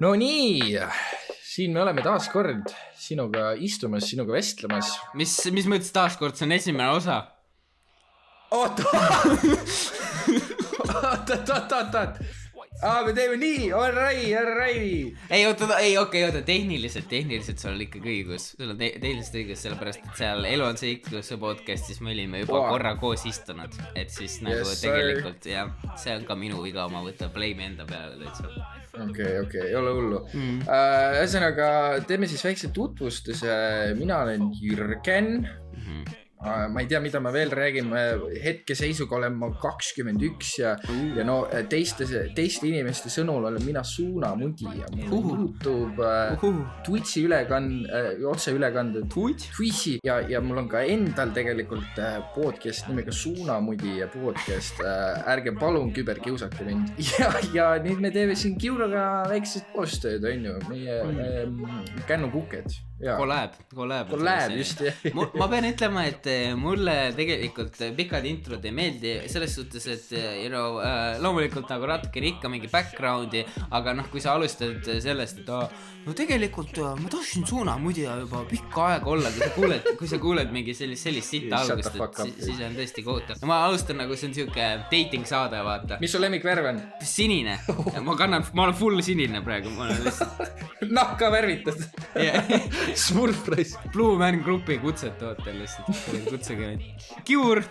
no nii, siin me oleme taas kord sinuga istumas, sinuga vestlemas. mis, mis mõttes taaskord, see on esimene osa? oota, oot, oot, oot, oot, oot. aa, me teeme nii, alright, alright. ei oota, ei okei okay,, oota tehniliselt, tehniliselt sul on ikkagi õigus, sul on te tehniliselt õigus, sellepärast et seal Elu on seikluse podcast'is me olime juba Wow. korra koos istunud, et siis nagu Yes, tegelikult jah, see on ka minu viga, ma võtan blame'i enda peale täitsa okei, okei, ei ole hullu. mm.. ühesõnaga, teeme siis väikse tutvustuse. mina olen Jürgen. Mm -hmm. Ma ei tea, mida ma veel räägin, hetkeseisuga olen ma kakskümmend üks ja, ja no teiste, teiste inimeste sõnul olen mina suunamundi ja mul Uhu. Youtube äh, Uhuh. Twitch'i ülekand- äh,, otseülekanded. Twitch? Twitch'i ja, ja mul on ka endal tegelikult äh, podcast nimega Suunamudi ja podcast äh,. ärge palun küberkiusake mind. ja, ja nüüd me teeme siin Kiuroga väikest koostööd, onju, meie mm. äh, kännukuked. Collab, collab. Collab, just jah. ma pean ütlema, et eh, mulle tegelikult eh, pikad introd ei meeldi selles suhtes, et eh, you know äh, loomulikult nagu natukene ikka mingi background'i, aga noh, kui sa alustad sellest, et aa, no tegelikult ma tahtsin suunamudija juba pikka aega olla, kui sa kuuled, kui sa kuuled mingi sellist, sellist sitta algust, et siis, siis on tõesti kohutav. ma alustan nagu see on siuke dating saade, vaata. mis su lemmikvärv on? sinine, ma kannan, ma olen full sinine praegu, ma olen lihtsalt nahka värvitud. Yeah. Smurf raisk. Blue Man Grupi kutset ootan lihtsalt, kutsuge mind. Kiur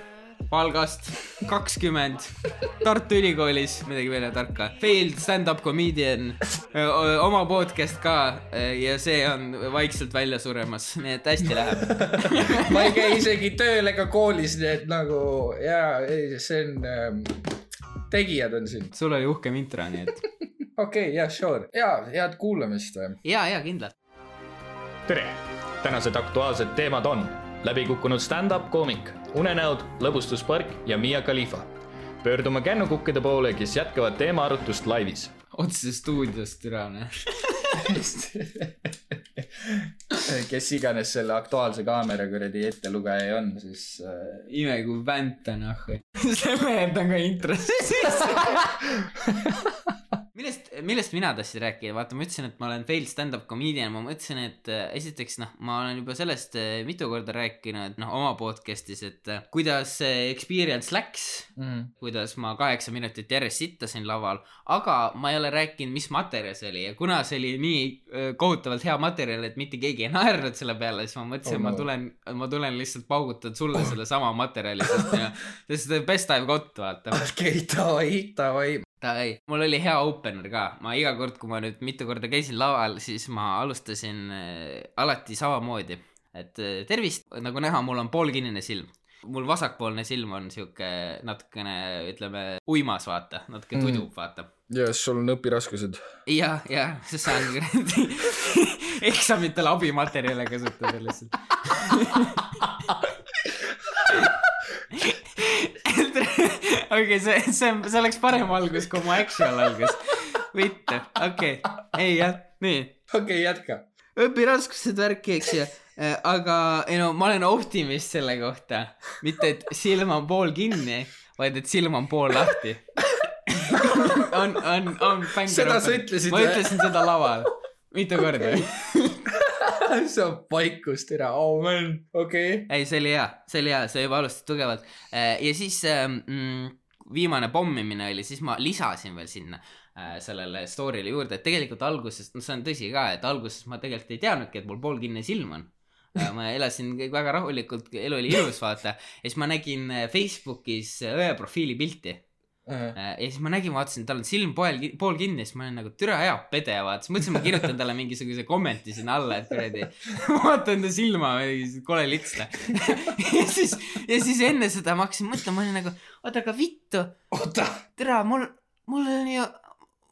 Valgast, kakskümmend, Tartu Ülikoolis, midagi veel tarka, failed stand-up comedian, oma podcast ka ja see on vaikselt välja suremas, nii et hästi läheb. ma ei käi isegi tööl ega koolis, nii et nagu ja, ei, see on ähm,, tegijad on siin. sul oli uhkem intro, nii et okei okay,, ja sure. ja head kuulamist. ja, ja kindlalt. Tere! tänased aktuaalsed teemad on läbikukkunud stand-up koomik, unenäod, lõbustuspark ja Miia Khalifa. pöördume kännukukkide poole, kes jätkavad teemaarutlust laivis. otse stuudiost üle, kes iganes selle Aktuaalse kaamera kuradi ettelugeja on, siis äh, ime kui vänt on ah. selle jätan ka introsse sisse. millest, millest mina tahtsin rääkida, vaata, ma ütlesin, et ma olen failed stand-up comedian, ma mõtlesin, et äh, esiteks noh, ma olen juba sellest äh, mitu korda rääkinud, noh, oma podcast'is, et äh, kuidas see experience läks, mm. kuidas ma kaheksa minutit järjest sittasin laval, aga ma ei ole rääkinud, mis materjal see oli ja kuna see oli nii kohutavalt hea materjal, et mitte keegi ei naernud selle peale, siis ma mõtlesin Oh oh,, no. ma tulen, ma tulen lihtsalt paugutan sulle sellesama materjali, sest, sest best I have got, vaata. okei, davai, davai. ei, mul oli hea opener ka, ma iga kord, kui ma nüüd mitu korda käisin laval, siis ma alustasin äh, alati samamoodi, et äh, tervist, nagu näha, mul on poolkinnine silm mul vasakpoolne silm on sihuke natukene, ütleme, uimas, vaata, natuke Mm. tudub, vaata. ja sul on õpiraskused. ja, ja, sest saan kuradi eksamitel abimaterjale kasutada lihtsalt. okei, see, see, see oleks parem algus, kui mu actual algus. mitte, okei okay., ei jah, nii okei okay,, jätka. õpiraskused värki, eks ju. aga ei no ma olen optimist selle kohta, mitte et silm on pool kinni, vaid et silm on pool lahti. on, on, on. Seda sa ütlesid ma ütlesin seda laval mitu korda. see on vaikus, tere, oh man, okei okay.. ei, see oli hea, see oli hea, sa juba alustasid tugevalt. ja siis ähm, mm, viimane pommimine oli, siis ma lisasin veel sinna äh, sellele story'le juurde, et tegelikult alguses, no see on tõsi ka, et alguses ma tegelikult ei teadnudki, et mul poolkinni silm on. ma elasin kõik väga rahulikult, elu oli ilus, vaata. ja siis ma nägin äh, Facebookis äh, õe profiilipilti Äh, ja siis ma nägin, vaatasin, tal on silm poel, pool kinni, siis ma olin nagu türa hea pede, vaata, siis mõtlesin, ma kirjutan talle mingisuguse kommenti sinna alla, et kuradi, vaata enda silma, kole lits ta. ja siis, ja siis enne seda ma hakkasin mõtlema, ma olin nagu, oota, aga vittu, oota, türa, mul, mul on ju,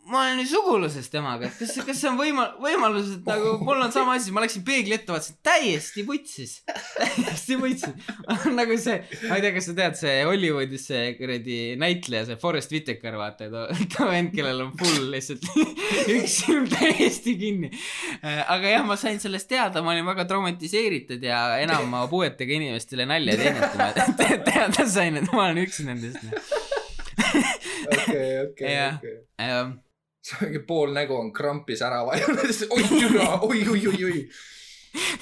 ma olen ju suguluses temaga, et kas, kas see on võima-, võimalus, et nagu mul on sama asi, ma läksin peegli ette, vaatasin täiesti vutsis, täiesti vutsis. nagu see, ma ei tea, kas sa tead, see Hollywoodis see kuradi näitleja, see Forest Whitaker, vaata, too, too vend, kellel on full lihtsalt üks silm täiesti kinni. aga jah, ma sain sellest teada, ma olin väga traumatiseeritud ja enam ma puuetega inimestele nalja ei teinud, kui ma te- teada sain, et ma olen üks nendest. okei, okei, okei. Mingi pool nägu on krampis ära vajunud, oi türa, oi, oi, oi, oi.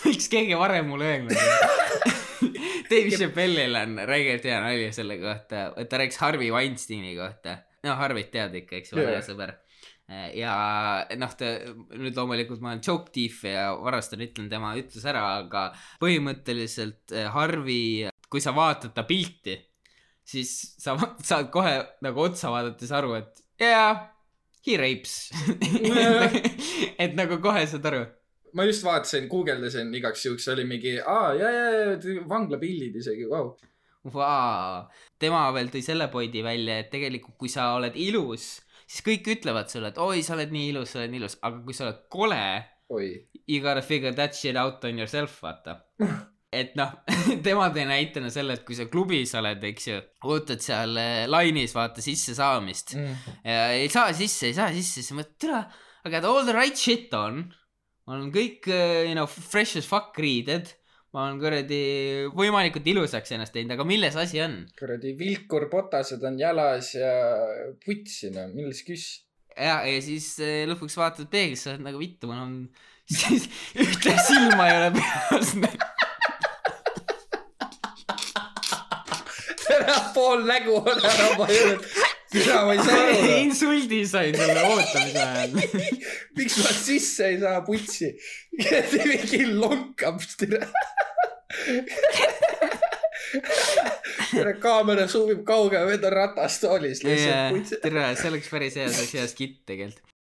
miks keegi varem mulle öelnud Dave Chappelle'il on räigelt hea nali selle kohta, et ta rääkis Harvey Weinsteini kohta. no Harvey't tead ikka, eks ole yeah., sõber. ja noh, ta nüüd loomulikult ma olen joke thief ja varastan, ütlen tema ütlus ära, aga põhimõtteliselt eh, Harvey, kui sa vaatad ta pilti, siis sa saad kohe nagu otsa vaadates aru, et jaa, he rapes. et nagu kohe saad aru ma just vaatasin, guugeldasin igaks juhuks, oli mingi, aa, ja, ja, ja vanglapildid isegi, vau. Vau, tema veel tõi selle pointi välja, et tegelikult kui sa oled ilus, siis kõik ütlevad sulle, et oi, sa oled nii ilus, sa oled nii ilus, aga kui sa oled kole, you gotta figure that shit out on yourself, vaata. et noh, tema tõi näitena selle, et kui sa klubis oled, eks ju, ootad seal eh, lainis, vaata sissesaamist ja ei saa sisse, ei saa sisse, siis mõtled, tere, I got all the right shit on. ma olen kõik, you know, fresh as fuck riided. ma olen kuradi võimalikult ilusaks ennast teinud, aga milles asi on? kuradi vilkurpotased on jalas ja putsi, no milles küss. ja, ja siis eh, lõpuks vaatad peeglisse, oled nagu vittu, mul on, siis ühte silma ei ole peas. tere, pool nägu on ära vajunud. türa, ma ei saa aru. insuldi sain selle ootamise ajal. miks ma sisse ei saa putsi? mingi lonkab, tere, kaamera suumib kaugele, vend on ratastoolis lihtsalt tere, see oleks päris hea, oleks hea skitt tegelikult.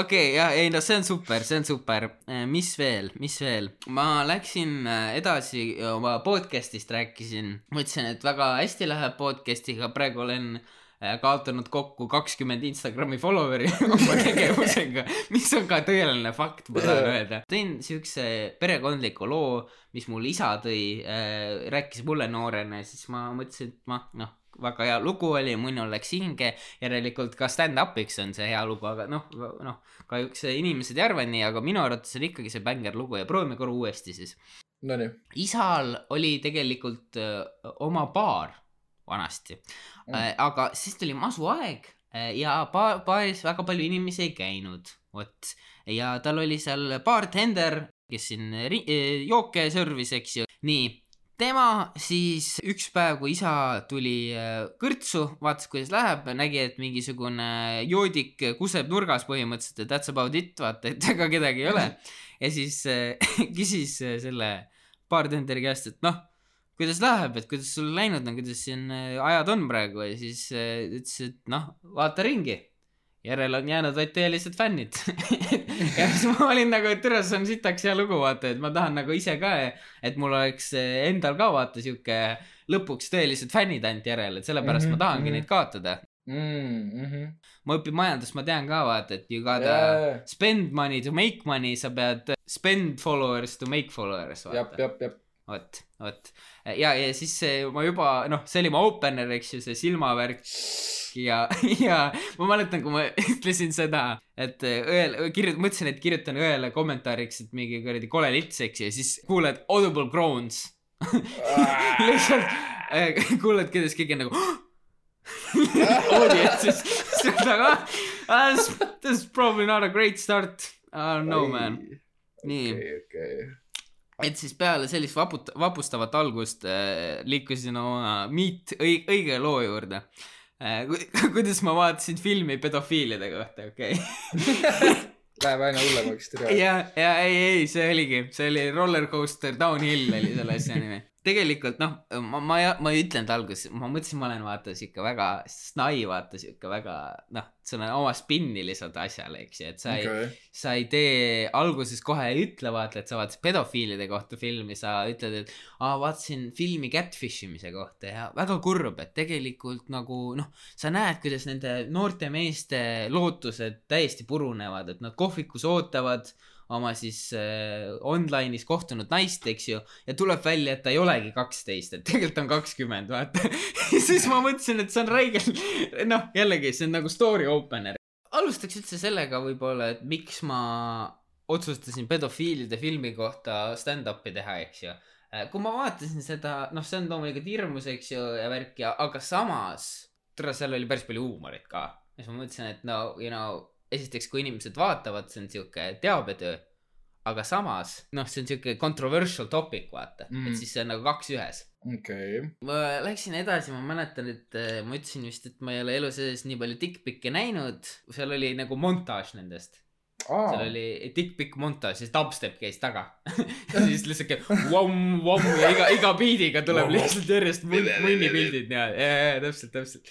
Okei okay,, ja ei no see on super, see on super. mis veel, mis veel? ma läksin äh, edasi oma podcast'ist rääkisin, mõtlesin, et väga hästi läheb podcast'iga, praegu olen äh, kaotanud kokku kakskümmend Instagrami follower'i oma tegevusega, mis on ka tõeline fakt, ma tahan öelda. tõin siukse perekondliku loo, mis mul isa tõi äh,, rääkis mulle noorena ja siis ma mõtlesin, et ma noh, väga hea lugu oli, munul läks hinge, järelikult ka stand-up'iks on see hea lugu, aga noh, noh, kahjuks inimesed ei arva nii, aga minu arvates on ikkagi see bängar lugu ja proovime korra uuesti siis. Nonii. isal oli tegelikult öö, oma baar vanasti Mm. mm., aga siis tuli masuaeg äh, ja ba-, baaris väga palju inimesi ei käinud, vot. ja tal oli seal bartender, kes siin ri- jooke servis, eks ju, nii tema siis üks päev, kui isa tuli äh, kõrtsu, vaatas, kuidas läheb, nägi, et mingisugune joodik kuseb nurgas põhimõtteliselt ja that's about it, vaata, et ega kedagi ei ole. ja siis äh, küsis äh, selle bartenderi käest, et noh, kuidas läheb, et kuidas sul läinud on, kuidas siin äh, ajad on praegu ja siis äh, ütles, et noh, vaata ringi. Järele on jäänud vaid tõelised fännid. ja siis ma olin nagu, et tere, see on sitaks hea lugu, vaata, et ma tahan nagu ise ka, et mul oleks endal ka vaata sihuke lõpuks tõelised fännid ainult järele, et sellepärast mm -hmm, ma tahangi mhm. mm -hmm. neid kaotada. mm. ma õpin majandust, ma tean ka vaata, et you gotta -hmm. spend money to make money, sa pead spend followers to make followers, vaata. vot, vot. ja, ja siis ma juba, noh, see oli mu opener, eks ju, see silmavärk ja, ja ma mäletan, kui ma ütlesin seda, et õele, kirjut-, mõtlesin, et kirjutan õele kommentaariks, et mingi kuradi kole lits, eks ju, ja siis kuuled audible groans. lihtsalt äh, kuuled, kuidas keegi on nagu audientsis, siis on nagu ah, this, this is probably not a great start. I don't know man. nii okei, okei. Et siis peale sellist vaput-, vapustavat algust äh, liikusin oma meet õi-, õige loo juurde äh,. kuidas ma vaatasin filmi pedofiilide kohta, okei okay. Läheb aina hullemaks, tere. ja, ja ei, ei, see oligi, see oli Roller Coaster Downhill oli selle asja nimi. Tegelikult noh, ma, ma, ma ei ütlenud alguses, ma mõtlesin, ma olen vaata sihuke väga snai, vaata sihuke väga noh, sul on oma spinni lisada asjale, eks ju, et sa ei okei. sa ei tee alguses kohe ei ütle vaata, et sa vaatasid pedofiilide kohta filmi, sa ütled, et aa vaatasin filmi catfish imise kohta ja väga kurb, et tegelikult nagu noh, sa näed, kuidas nende noorte meeste lootused täiesti purunevad, et nad kohvikus ootavad oma siis äh, online'is kohtunud naist, eks ju, ja tuleb välja, et ta ei olegi kaksteist, et tegelikult on kakskümmend, vaata. siis ma mõtlesin, et see on räigelt, noh, jällegi see on nagu story opener. alustaks üldse sellega võib-olla, et miks ma otsustasin pedofiilide filmi kohta stand-up'i teha, eks ju. kui ma vaatasin seda, noh, see on loomulikult hirmus, eks ju, ja värk ja, aga samas, tere, seal oli päris palju huumorit ka. siis ma mõtlesin, et no, you know, esiteks, kui inimesed vaatavad, see on sihuke teabetöö. aga samas, noh, see on sihuke controversial topic, vaata mm., et siis see on nagu kaks ühes. okei. ma läksin edasi, ma mäletan, et äh, ma ütlesin vist, et ma ei ole elu sees nii palju dickpic'e näinud, seal oli nagu montaaž nendest. Seal oli dickpic montaaž, siis dubstep käis taga. siis lihtsalt käib vomm, vomm ja iga, iga biidiga tuleb lihtsalt järjest mun- munnipildid ja, ja, ja täpselt, täpselt.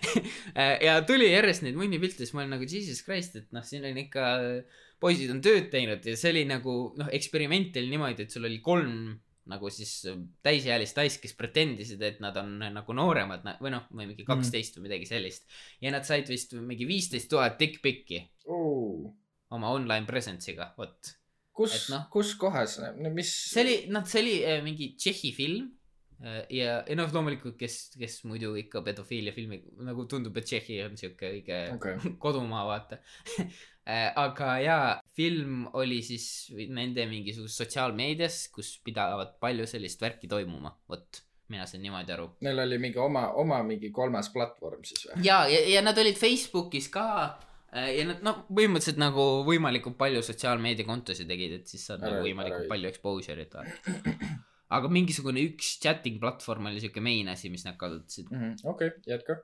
ja tuli järjest neid munnipilte, siis ma olin nagu jesus christ, et noh, siin on ikka, poisid on tööd teinud ja see oli nagu noh, eksperiment oli niimoodi, et sul oli kolm nagu siis täisealist naist, kes pretendisid, et nad on nagu nooremad või noh, või mingi kaksteist või midagi sellist. ja nad said vist mingi viisteist tuhat dickpic'i oma online presence'iga, vot. kus noh- kus kohas, mis? see oli, noh, see oli äh, mingi Tšehhi film äh, ja, ja noh, loomulikult, kes, kes muidu ikka pedofiilia filmi, nagu tundub, et Tšehhi on sihuke õige Okei. kodumaa, vaata. aga jaa, film oli siis nende mingisuguses sotsiaalmeedias, kus pidavat palju sellist värki toimuma, vot, mina sain niimoodi aru. Neil oli mingi oma, oma mingi kolmas platvorm siis või? ja, ja, ja nad olid Facebookis ka äh, ja nad noh, põhimõtteliselt nagu võimalikult palju sotsiaalmeediakontosid tegid, et siis saad Ära- nagu võimalikult ära- palju exposure'it vaata. aga mingisugune üks chatting platvorm oli siuke main asi, mis nad kasutasid. okei, jätka.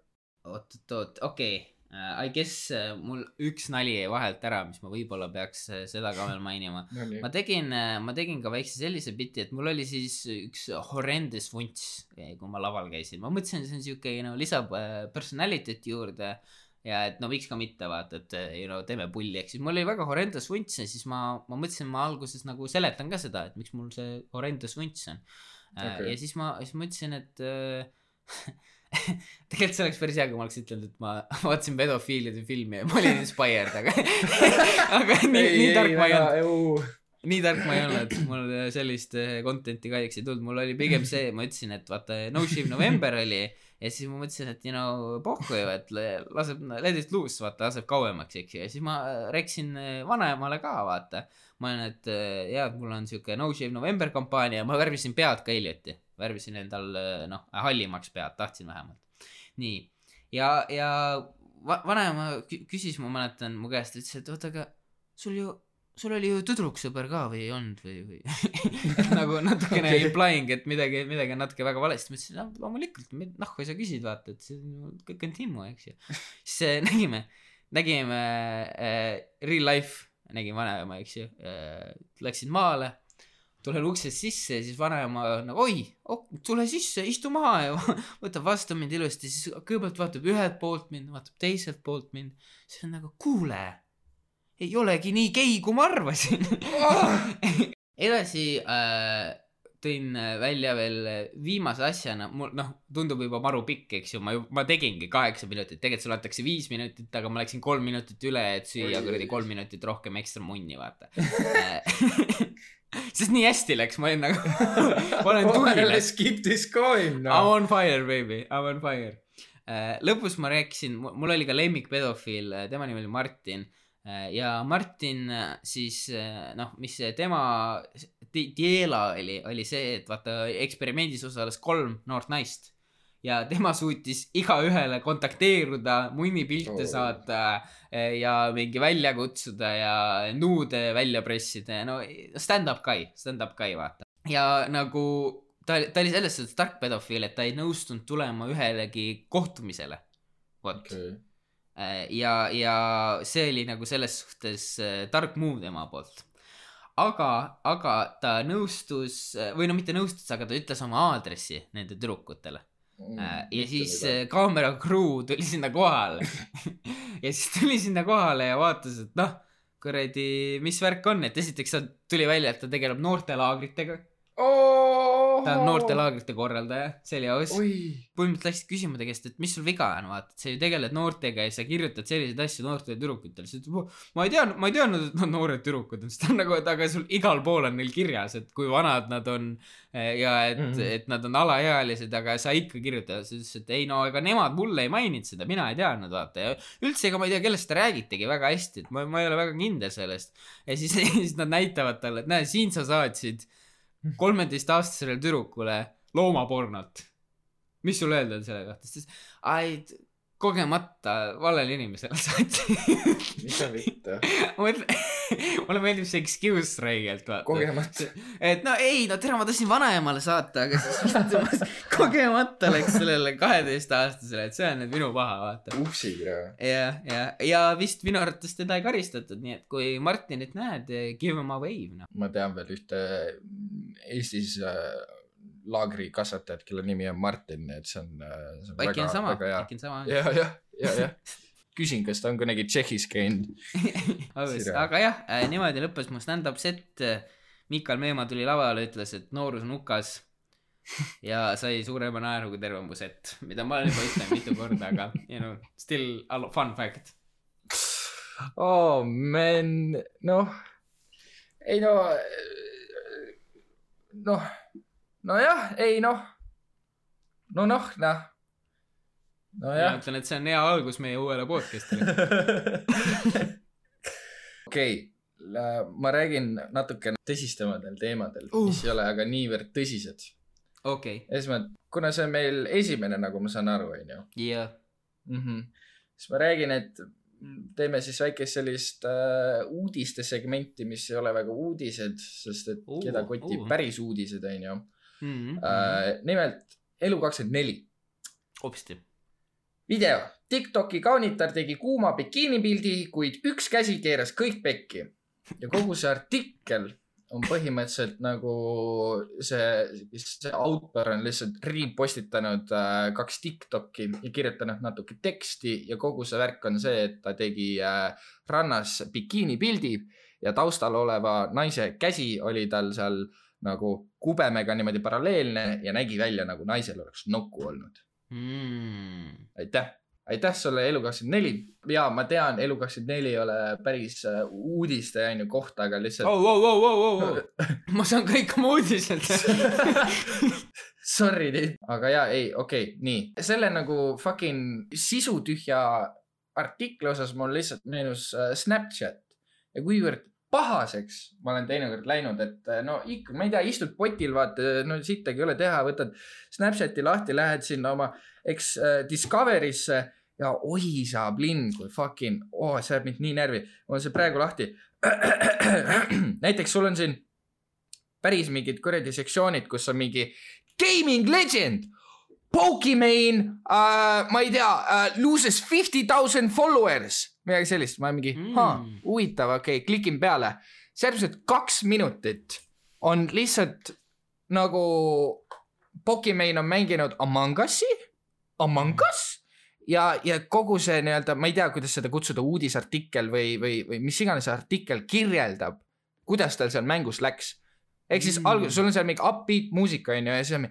oot, oot, oot, okei okay.. I guess äh, mul üks nali jäi vahelt ära, mis ma võib-olla peaks äh, seda ka veel mainima. Nonii ma. tegin, ma tegin ka väikse sellise biti, et mul oli siis üks horrendous vunts, kui ma laval käisin, ma mõtlesin, see on siuke, know, lisab äh, personality't juurde. Ja et no miks ka mitte vaata, et äh, you know, teeme pulli, ehk siis mul oli väga horrendous vunts ja siis ma, ma mõtlesin, ma alguses nagu seletan ka seda, et miks mul see horrendous vunts on okay.. Okei. ja siis ma, siis ma ütlesin, et äh, tegelikult see oleks päris hea, kui ma oleks ütelnud, et ma vaatasin pedofiilide filmi ja ma olin inspired, aga aga nii, nii tark ma ei olnud. nii tark ma ei olnud, mul sellist eh, content'i kahjuks ei tulnud, mul oli pigem see, ma ütlesin, et vaata No Shave November oli ja siis ma mõtlesin, et you know pohhu ju, et laseb, let it loose, vaata, laseb kauemaks, eks ju, ja siis ma rääkisin eh, vanaemale ka, vaata. ma olen, et eh, jaa, et mul on siuke No Shave November kampaania, ma värvisin pead ka hiljuti, värvisin endal eh, noh, hallimaks pead, tahtsin vähemalt. nii, ja, ja va- vanaema kü- küsis, ma mäletan mu käest, ütles, et oota, aga sul ju sul oli ju tüdruksõber ka või ei olnud või, või et nagu natukene Okei. implying, et midagi, midagi on natuke väga valesti, ma ütlesin, no loomulikult, nahku sa küsid, vaata, et see on kõik on Timmu, eks ju. siis äh, nägime, nägime äh, real life, nägin vanaema, eks ju äh,, läksin maale, tulen uksest sisse ja siis vanaema nagu oi oh,, tule sisse, istu maha ja võtab vastu mind ilusti, siis kõigepealt vaatab ühelt poolt mind, vaatab teiselt poolt mind, siis on nagu kuule ei olegi nii gei, kui ma arvasin. edasi äh, tõin välja veel viimase asjana, mul noh, tundub juba maru pikk, eks ju, ma ma tegingi kaheksa minutit, tegelikult sulle antakse viis minutit, aga ma läksin kolm minutit üle, et süüa kuradi kolm minutit rohkem ekstra munni, vaata. sest nii hästi läks, ma olin nagu, ma olen tugilas. Skip this coin, I m on fire, baby, I m on fire. lõpus ma rääkisin, mul oli ka lemmikpedofiil, tema nimi oli Martin. Ja Martin äh, siis äh, noh, mis tema di- diela oli, oli see, et vaata eksperimendis osales kolm noort naist ja tema suutis igaühele kontakteeruda, munnipilte Oh. saata ja mingi välja kutsuda ja nuude välja pressida ja no stand-up guy, stand-up guy vaata. ja nagu ta, ta oli selles suhtes tark pedofiil, et ta ei nõustunud tulema ühelegi kohtumisele. vot okay.. ja, ja see oli nagu selles suhtes eh, tark move tema poolt. aga, aga ta nõustus või no mitte nõustus, aga ta ütles oma aadressi nende tüdrukutele. Äh, ja siis äh, kaamera crew tuli sinna kohale ja siis tuli sinna kohale ja vaatas, et noh, kuradi, mis värk on, et esiteks tuli välja, et ta tegeleb noortelaagritega. Ta on noortelaagrite korraldaja, oi, põhimõtteliselt läksid küsima ta käest, et mis sul viga on, vaata, et sa ju tegeled noortega ja sa kirjutad selliseid asju noortele tüdrukutele, siis ta ütles, ma ei tea, ma ei teadnud, et nad noored tüdrukud on, siis ta on nagu, et aga sul igal pool on neil kirjas, et kui vanad nad on eh, ja et mm. -hmm. et nad on alaealised, aga sa ikka kirjutad, siis ütles, et ei no ega nemad mulle ei maininud seda, mina ei teadnud, vaata ja üldse ega ma ei tea, kellest te räägitegi väga hästi, et ma, ma ei ole väga kindel sellest. ja siis, siis nad näitavad talle, et näe, siin sa saatsid kolmeteistaastasele tüdrukule loomapornot. mis sul öelda on selle kohta, siis ai, kogemata valele inimesele saatsin. mis sa vittu, mulle meeldib see excuse räigelt, vaata. kogemata. et no ei, no tere, ma tahtsin vanaemale saata, aga siis kogemata läks sellele kaheteistaastasele, et see on nüüd minu paha, vaata. upsi, kuule. ja, ja, ja vist minu arvates teda ei karistatud, nii et kui Martinit näed, give him a wave, noh. ma tean veel ühte Eestis äh, laagrikasvatajat, kelle nimi on Martin, et see on, äh, see on äkki on, sama, äkki on sama. ja, jah, ja, jah. küsin, kas ta on kunagi Tšehhis käinud. aga jah äh,, niimoodi lõppes mu stand-up set. Mikal Meemaa tuli lavale, ütles, et noorus on hukas. ja sai suurema naeru kui terve mu set, mida ma olen juba ütlenud mitu korda, aga you know, still a fun fact. oh man, noh, ei no, noh, nojah, ei noh, no noh, noh, ma nojah. ütlen, et see on hea algus meie uuele podcast'ile. okei, ma räägin natuke tõsistematel teemadel uh., mis ei ole aga niivõrd tõsised. okei, esmalt, kuna see on meil esimene, nagu ma saan aru, onju ja, mm. -hmm. siis ma räägin, et teeme siis väikest sellist äh, uudiste segmenti, mis ei ole väga uudised, sest et uh, keda kotib uh. päris uudised, onju. Mhm. äh, nimelt Elu kakskümmend neli hopsti. video. Tiktoki kaunitar tegi kuuma bikiinipildi, kuid üks käsi keeras kõik pekki. ja kogu see artikkel on põhimõtteliselt nagu see, see autor on lihtsalt repostitanud äh, kaks Tiktoki ja kirjutanud natuke teksti ja kogu see värk on see, et ta tegi äh, rannas bikiinipildi ja taustal oleva naise käsi oli tal seal nagu kubemega niimoodi paralleelne ja nägi välja nagu naisel oleks nokku olnud Mm. aitäh, aitäh sulle Elu kakskümmend neli ja ma tean, Elu kakskümmend neli ei ole päris äh, uudiste onju kohta, aga lihtsalt oh, oh, oh, oh, oh, oh. ma saan kõik oma uudised. Sorry, aga ja ei, okei okay,, nii selle nagu fucking sisutühja artikli osas mul lihtsalt meenus äh, Snapchat ja kuivõrd pahaseks ma olen teinekord läinud, et äh, no ikka, ma ei tea, istud potil, vaata, no sittagi ei ole teha, võtad Snapchati lahti, lähed sinna oma eks äh, Discovery'sse ja oi saab linn, kui fucking, oo, see ajab mind nii närvi, mul on see praegu lahti. näiteks sul on siin päris mingid kuradi sektsioonid, kus on mingi gaming legend. Pokimane uh,, ma ei tea uh,, loses fifty thousand followers, midagi sellist, ma mingi Mm. mm., huvitav, okei okay,, klikin peale. täpselt kaks minutit on lihtsalt nagu Pokimane on mänginud Among Us'i, Among Us ja, ja kogu see nii-öelda, ma ei tea, kuidas seda kutsuda, uudisartikkel või, või, või mis iganes artikkel kirjeldab, kuidas tal seal mängus läks. Ehk siis Mm. alguses sul on seal mingi upbeat muusika onju ja siis on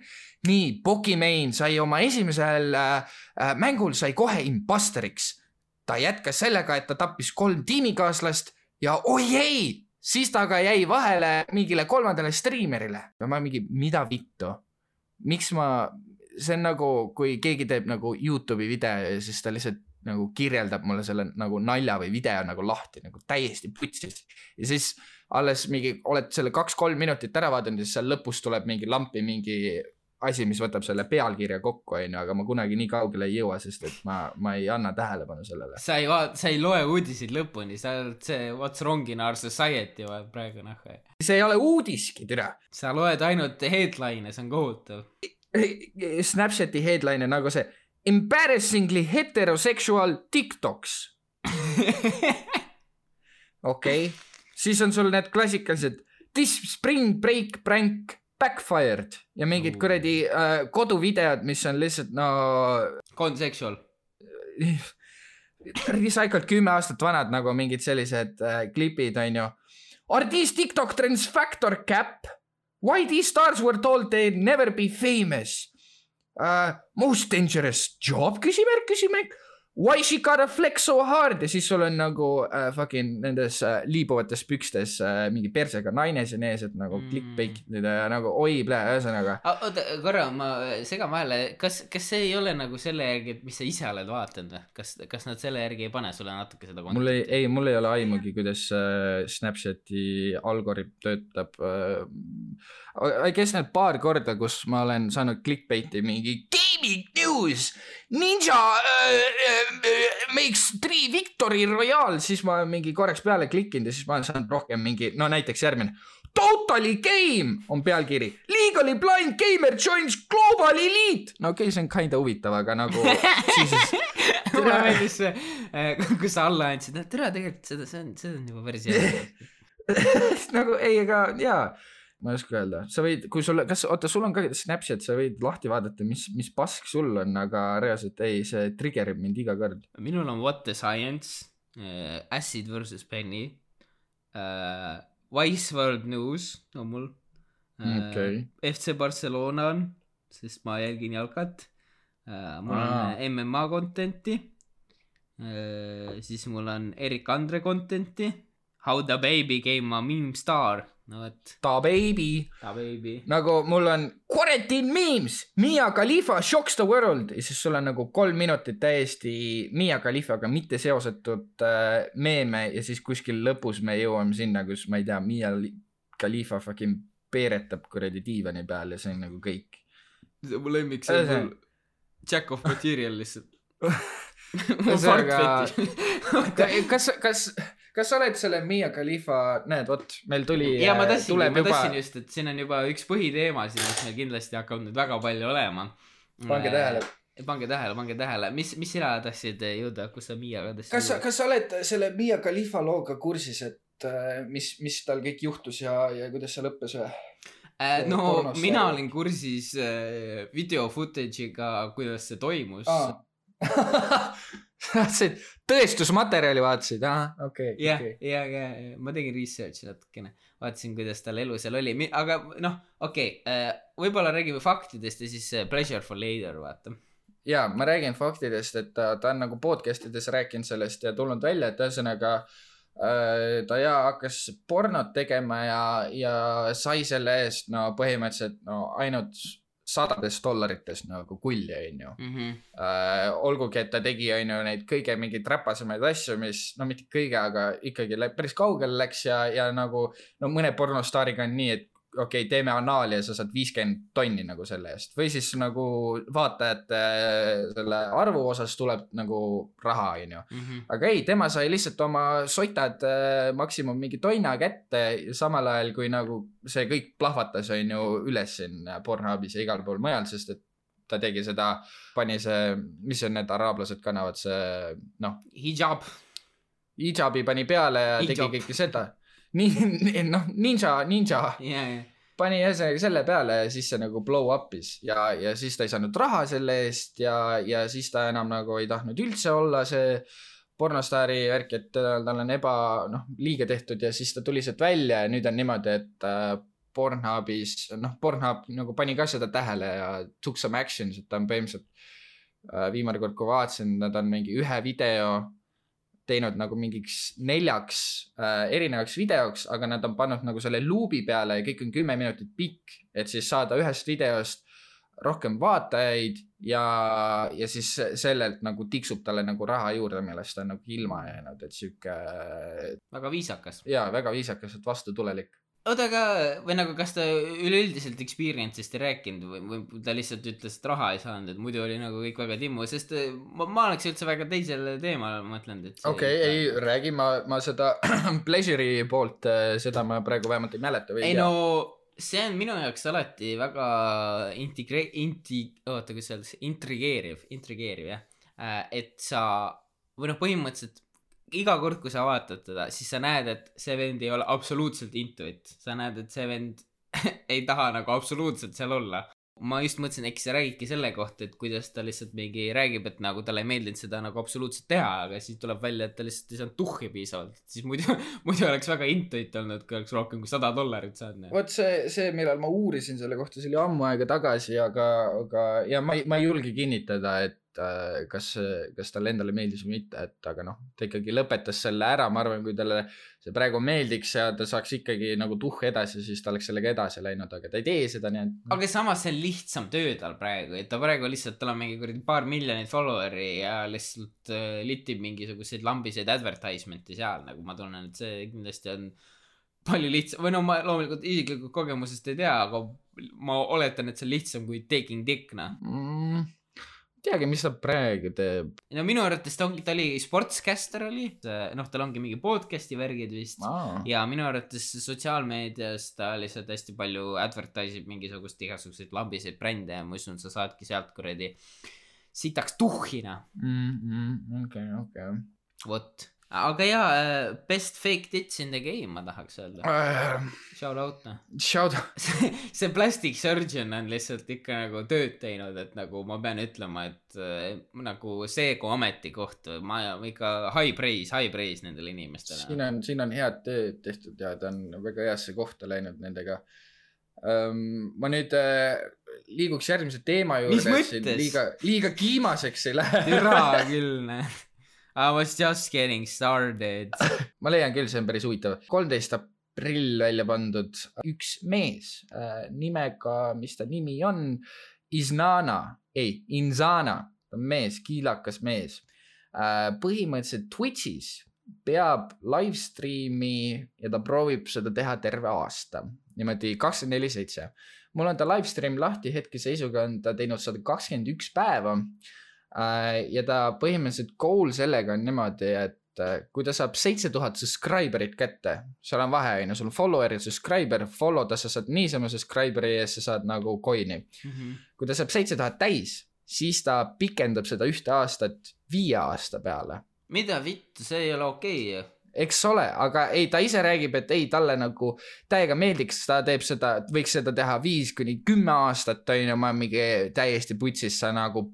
nii, Pokimane sai oma esimesel äh, äh, mängul sai kohe imposteriks. ta jätkas sellega, et ta tappis kolm tiimikaaslast ja oi ei, siis ta aga jäi vahele mingile kolmandale striimerile ja ma mingi, mida vittu, miks ma, see on nagu, kui keegi teeb nagu Youtube'i video ja siis ta lihtsalt nagu kirjeldab mulle selle nagu nalja või video nagu lahti nagu täiesti putsis ja siis alles mingi oled selle kaks-kolm minutit ära vaadanud ja siis seal lõpus tuleb mingi lampi mingi asi, mis võtab selle pealkirja kokku, onju, aga ma kunagi nii kaugele ei jõua, sest et ma, ma ei anna tähelepanu sellele. sa ei vaata, sa ei loe uudiseid lõpuni, sa oled see What's wrong in our society vaat praegu noh. see ei ole uudiski, türa. sa loed ainult headline'e, see on kohutav. Snapchati headline on nagu see embarrassingly heterosexual TikToks, okei okay.. Siis on sul need klassikalised this spring break prank backfired ja mingid Oo. kuradi äh, koduvideod, mis on lihtsalt no Consensual. recycled kümme aastat vanad nagu mingid sellised äh, klipid onju. Are these TikTok trends factor cap? Why these stars were told they'd never be famous uh,? Most dangerous job küsimärk, küsimärk. Why she gotta flex so hard ja siis sul on nagu uh, fucking nendes uh, liibuvates pükstes uh, mingi persega naine siin ees, et nagu Mm. clickbait ja nagu oi, ühesõnaga. oota, korra ma segan vahele, kas, kas see ei ole nagu selle järgi, et mis sa ise oled vaadanud või? kas, kas nad selle järgi ei pane sulle natuke seda mul ei, ei, mul ei ole aimugi, kuidas äh, Snapchati algoritm töötab äh,. Guess need paar korda, kus ma olen saanud clickbait'i mingi gaming news. Ninja uh, uh, makes three victory royale, siis ma mingi korraks peale klikkinud ja siis ma olen saanud rohkem mingi, no näiteks järgmine. Totally game on pealkiri. Legally blind gamer joins global elite. no okei okay,, see on kinda huvitav, aga nagu mulle meeldis see, kus sa alla andsid, et tere, tegelikult seda, see on, see on juba päris hea. nagu ei, ega jaa, ma ei oska öelda, sa võid, kui sul, kas, oota, sul on ka Snapchat, sa võid lahti vaadata, mis, mis pask sul on, aga reaalselt ei, see trigger ib mind iga kord. minul on What the Science äh,, Acid versus Penny äh,, Wise World News on mul äh, okei, FC Barcelona on, sest ma jälgin jalkat äh,. mul Aa. on MMA content'i äh,. siis mul on Erik Andre content'i. How the baby came a meme star. No vot, ta baby, ta baby. nagu mul on quarantine memes, Mia Khalifa shocks the world ja siis sul on nagu kolm minutit täiesti Mia Khalifaga mitte seosetud äh, meeme ja siis kuskil lõpus me jõuame sinna, kus ma ei tea, Mia Li- Khalifa fucking peeretab kuradi diivani peal ja see on nagu kõik. mu lemmik, see on mul Jack of Material lihtsalt. Ühesõnaga- kas, kas, kas sa oled selle Mia Khalifa, näed, vot meil tuli. ja ma tahtsingi, tuleb ma juba, tahtsin just, et siin on juba üks põhiteemasid, mis meil kindlasti hakkab nüüd väga palju olema. pange tähele. pange tähele, pange tähele, mis, mis sina tahtsid jõuda, kus sa Miaga tahtsid kas sa, kas sa oled selle Mia Khalifa looga kursis, et äh, mis, mis tal kõik juhtus ja, ja kuidas see lõppes või? äh, no mina olin kursis äh, video footage'iga, kuidas see toimus ah.. Sa tõestusmaterjali vaatasid, ahah, okei, jah, okei. ja, ja, ja ma tegin research'i natukene, vaatasin, kuidas tal elu seal oli, aga noh, okei okay,, võib-olla räägime faktidest ja siis äh, pleasure for later, vaata. ja ma räägin faktidest, et ta, ta on nagu podcast ides rääkinud sellest ja tulnud välja, et ühesõnaga äh, ta ja hakkas pornot tegema ja, ja sai selle eest no põhimõtteliselt no ainult sadades dollarites nagu kulli, onju. Mhm. äh, olgugi, et ta tegi, onju, neid kõige mingeid räpasemaid asju, mis no mitte kõige, aga ikkagi päris kaugele läks ja, ja nagu no mõne pornostaariga on nii, et okei okay,, teeme anaali ja sa saad viiskümmend tonni nagu selle eest või siis nagu vaatajate äh, selle arvu osas tuleb nagu raha, onju. Mhm. aga ei, tema sai lihtsalt oma sotad äh, maksimum mingi tonna kätte, samal ajal kui nagu see kõik plahvatas, on ju, üles siin Pornhubis ja igal pool mujal, sest et ta tegi seda, pani see, mis on need araablased kannavad, see noh, hijab. hijabi pani peale ja Hijab. tegi kõike seda. nii, noh, ninja, ninja. Ja, ja, pani ühesõnaga selle peale ja siis see nagu blow up'is ja, ja siis ta ei saanud raha selle eest ja, ja siis ta enam nagu ei tahtnud üldse olla see pornostaari värk, et tal tal on eba, noh, liiga tehtud ja siis ta tuli sealt välja ja nüüd on niimoodi, et äh, Pornhubis, noh, Pornhub nagu pani ka seda tähele ja took some actions, et ta on põhimõtteliselt äh, viimane kord, kui vaatasin, nad on mingi ühe video teinud nagu mingiks neljaks äh, erinevaks videoks, aga nad on pannud nagu selle luubi peale ja kõik on kümme minutit pikk, et siis saada ühest videost rohkem vaatajaid ja, ja siis sellelt nagu tiksub talle nagu raha juurde, millest ta on nagu ilma jäänud, et sihuke väga viisakas. ja väga viisakas, et vastutulelik. oota, aga või nagu, kas ta üleüldiselt experience'ist ei rääkinud või, või ta lihtsalt ütles, et raha ei saanud, et muidu oli nagu kõik väga timmu, sest äh, ma, ma oleks üldse väga teisele teemale mõtlenud, et. okei okay,, ei räägi, ma, ma seda pleasure'i poolt, seda ma praegu vähemalt ei mäleta või ei no see on minu jaoks alati väga integre-, inti-, oota, kuidas öeldakse, intrigeeriv, intrigeeriv jah. et sa või noh, põhimõtteliselt iga kord, kui sa vaatad teda, siis sa näed, et see vend ei ole absoluutselt intuit, sa näed, et see vend ei taha nagu absoluutselt seal olla. ma just mõtlesin, äkki sa räägidki selle kohta, et kuidas ta lihtsalt mingi räägib, et nagu talle ei meeldinud seda nagu absoluutselt teha, aga siis tuleb välja, et ta lihtsalt ei saanud tuhhi piisavalt, siis muidu, muidu oleks väga intuit olnud, kui oleks rohkem kui sada dollarit saanud. vot see, see, millal ma uurisin selle kohta, see oli ammu aega tagasi, aga, aga ja ma ei, ma ei julge kinnitada, et äh, kas, kas talle endale meeldis või mitte, et aga noh, ta ikkagi lõpetas selle ära, ma arvan, kui talle see praegu meeldiks ja ta saaks ikkagi nagu tuhh edasi, siis ta oleks sellega edasi läinud, aga ta ei tee seda, nii et. aga samas see on lihtsam töö tal praegu, et ta praegu lihtsalt, tal on mingi kuradi paar miljonit follower'i ja lihtsalt äh, litib mingisuguseid lambiseid advertisement'i seal, nagu ma tunnen, et see kindlasti on palju lihtsam või no ma loomulikult isiklikust kogemusest ei tea, aga ma oletan, et see on lihtsam kui taking dick noh. mm, teagi, mis ta praegu teeb. no minu arvates ta ongi, ta oli sportscaster oli, noh, tal ongi mingi podcast'i värgid vist ja minu arvates sotsiaalmeedias ta lihtsalt hästi palju advertise ib mingisugust igasuguseid lambiseid brände ja ma usun, sa saadki sealt kuradi sitaks tuhhina, okei, okei. vot. Aga jaa, best fake tits in the game ma tahaks öelda, shout out noh. Shout, see see plastic surgeon on lihtsalt ikka nagu tööd teinud, et nagu ma pean ütlema, et äh, nagu Seego ametikoht, ma ikka high praise, high praise nendele siin inimestele. on, siin on head tööd tehtud ja ta on väga heasse kohta läinud nendega. ma nüüd äh, liiguks järgmise teema Mis juurde, mõttes? liiga, liiga kiimaseks ei lähe. türa küll, noh. I was just getting started. ma leian küll, see on päris huvitav. kolmteist aprill välja pandud üks mees äh, nimega, mis ta nimi on, Iznana, ei, Inzana, ta on mees, kiilakas mees äh,. põhimõtteliselt Twitch'is peab live stream'i ja ta proovib seda teha terve aasta, niimoodi kakskümmend neli seitse. mul on ta live stream lahti, hetkeseisuga on ta teinud sada kakskümmend üks päeva ja ta põhimõtteliselt goal sellega on niimoodi, et äh, kui ta saab seitse tuhat subscriber'it kätte, seal on vahe, on ju, sul on follower ja subscriber, follow da sa saad niisama subscriber'i ja sa saad nagu coin'i. kui ta saab seitse tuhat täis, siis ta pikendab seda ühte aastat viie aasta peale mida vittu, see ei ole okei ju. eks ole, aga ei, ta ise räägib, et ei, talle nagu täiega meeldiks, ta teeb seda, võiks seda teha viis kuni kümme aastat, on ju, ma mingi täiesti putsis, sa nagu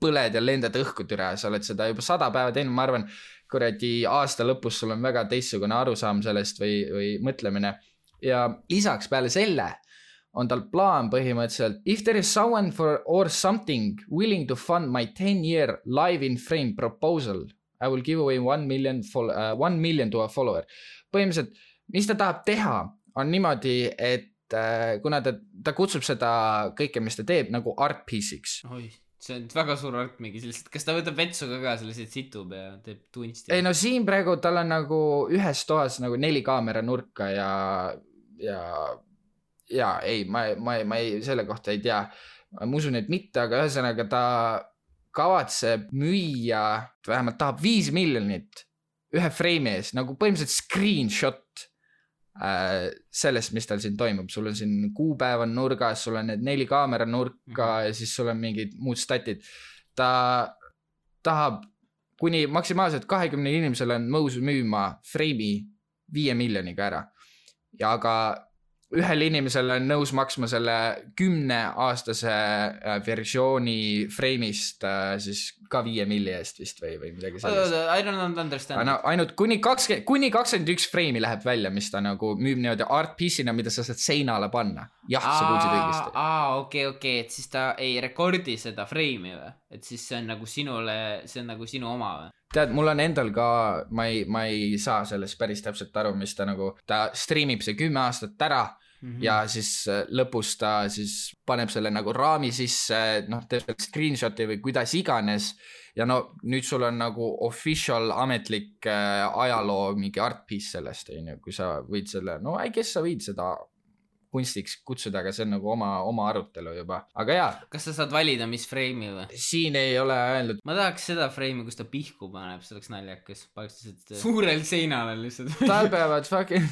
põled ja lendad õhku türa, sa oled seda juba sada päeva teinud, ma arvan, kuradi aasta lõpus sul on väga teistsugune arusaam sellest või, või mõtlemine. ja lisaks peale selle on tal plaan põhimõtteliselt if there is someone for or something willing to fund my ten year live in frame proposal I will give away one million fol- uh,, one million to a follower. põhimõtteliselt, mis ta tahab teha, on niimoodi, et äh, kuna ta, ta kutsub seda kõike, mis ta teeb nagu art piece'iks. See on väga suur art mingi lihtsalt, kas ta võtab vetsu ka ka, see lihtsalt situb ja teeb tunsti? ei no siin praegu tal on nagu ühes toas nagu neli kaamera nurka ja, ja, ja ei, ma, ma, ma ei, selle kohta ei tea. ma usun, et mitte, aga ühesõnaga ta kavatseb müüa, vähemalt tahab viis miljonit ühe freimi eest nagu põhimõtteliselt screenshot sellest, mis tal siin toimub, sul on siin kuupäev on nurgas, sul on need neli kaamera nurka mm -hmm. ja siis sul on mingid muud statid. ta tahab kuni maksimaalselt kahekümne inimesele on nõus müüma freimi viie miljoniga ära. ja aga ühele inimesele on nõus maksma selle kümneaastase äh, versiooni freimist äh, siis ka viie milli eest vist või, või midagi sellist. I don't understand. no ainult kuni kakskümmend, kuni kakskümmend üks freimi läheb välja, mis ta nagu müüb niimoodi art piece'ina, mida sa saad seinale panna. jah, sa kuulsid õigesti. aa, okei, okei, et siis ta ei rekordi seda freimi või? et siis see on nagu sinule, see on nagu sinu oma või? tead, mul on endal ka, ma ei, ma ei saa sellest päris täpselt aru, mis ta nagu, ta striimib see kümme aastat ära Mhm. ja siis äh, lõpus ta siis paneb selle nagu raami sisse, noh, teeb selle screenshot'i või kuidas iganes. ja no nüüd sul on nagu official ametlik äh, ajaloo mingi art piece sellest, on ju, kui sa võid selle, no I guess sa võid seda kunstiks kutsuda, aga see on nagu oma, oma arutelu juba, aga jaa, kas sa saad valida, mis freimi või? siin ei ole öeldud, ma tahaks seda freimi, kus ta pihku paneb, see oleks naljakas. paneks lihtsalt suurel seinal lihtsalt. tal peavad fucking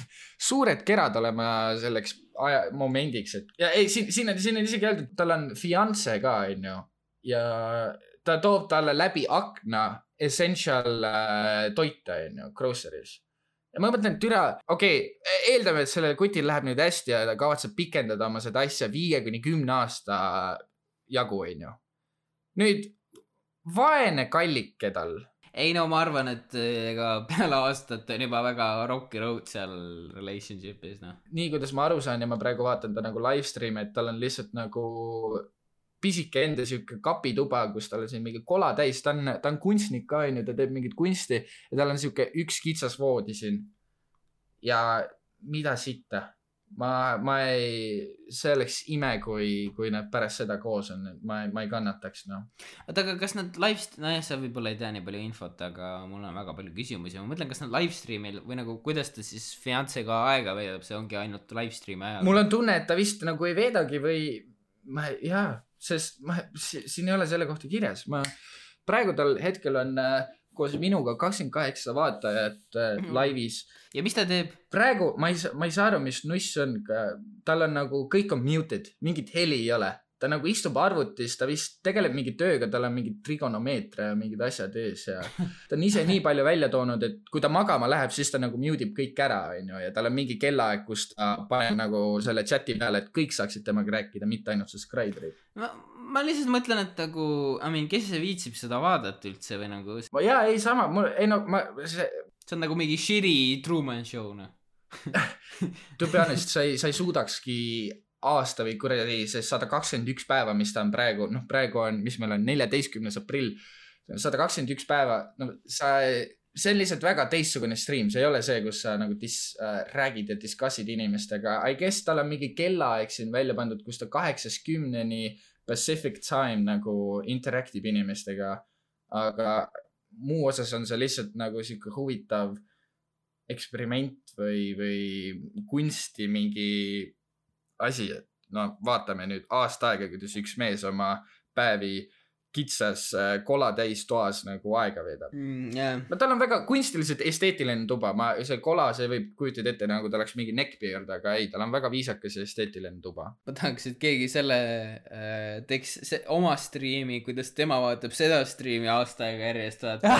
suured kerad olema selleks aja, momendiks, et ja ei, siin, siin on, siin on isegi öeldud, tal on fianse ka, onju. ja ta toob talle läbi akna essential äh, toite, onju, groceries. Ma mõtlen, et türa, okei okay,, eeldame, et sellel kutil läheb nüüd hästi ja ta kavatseb pikendada oma seda asja viie kuni kümne aasta jagu, onju. nüüd vaene kallike tal ei no ma arvan, et eh, ega peale aastat on juba väga rocky road seal relationship'is noh. nii kuidas ma aru saan ja ma praegu vaatan ta nagu live stream'i, et tal on lihtsalt nagu pisike enda sihuke kapituba, kus tal on siin mingi kola täis, ta on, ta on kunstnik ka onju, ta teeb mingit kunsti ja tal on sihuke üks kitsas voodi siin. ja mida sitta, ma, ma ei, see oleks ime, kui, kui nad pärast seda koos on, ma, ma ei kannataks noh. oota, aga kas nad live, nojah, sa võib-olla ei tea nii palju infot, aga mul on väga palju küsimusi, ma mõtlen, kas nad live stream'il või nagu kuidas ta siis fiancega aega veedab, see ongi ainult live stream'i ajal. mul on tunne, et ta vist nagu ei veedagi või ma, jaa, sest ma, siin ei ole selle kohta kirjas, ma praegusel hetkel on äh, koos minuga kakskümmend kaheksa vaatajat äh, Mhm. laivis. ja mis ta teeb? praegu ma ei saa, ma ei saa aru, mis nuss on, tal on nagu kõik on muted, mingit heli ei ole. Ta nagu istub arvutis, ta vist tegeleb mingi tööga, tal on mingi trigonomeetria ja mingid asjad ees ja ta on ise nii palju välja toonud, et kui ta magama läheb, siis ta nagu mute ib kõik ära, onju, ja tal on mingi kellaaeg, kus ta paneb nagu selle chati peale, et kõik saaksid temaga rääkida, mitte ainult subscriber'id. ma, ma lihtsalt mõtlen, et nagu, I mean, kes see viitsib seda vaadata üldse või nagu, see jaa, ei sama, mul, ei no ma, see, on nagu mingi shitty Truman Show noh. to be honest, sa ei, sa ei suudakski aasta või kuradi see sada kakskümmend üks päeva, mis ta on praegu, noh, praegu on, mis meil on, neljateistkümnes aprill, sada kakskümmend üks päeva, no sa, see on lihtsalt väga teistsugune stream, see ei ole see, kus sa nagu dis- äh,, räägid ja discussid inimestega. I guess tal on mingi kellaaeg siin välja pandud, kus ta kaheksast kümneni Pacific time nagu interact ib inimestega. aga muu osas on see lihtsalt nagu sihuke huvitav eksperiment või, või kunsti mingi asi, et no vaatame nüüd aasta aega, kuidas üks mees oma päevi kitsas äh, kolatäis toas nagu aega veedab. Mm, jah, no tal on väga kunstiliselt esteetiline tuba, ma, see kola, see võib kujutada ette nagu ta oleks mingi neckbeard, aga ei, tal on väga viisakas ja esteetiline tuba. ma tahaks, et keegi selle äh, teeks se, oma striimi, kuidas tema vaatab seda striimi aasta aega järjest vaata.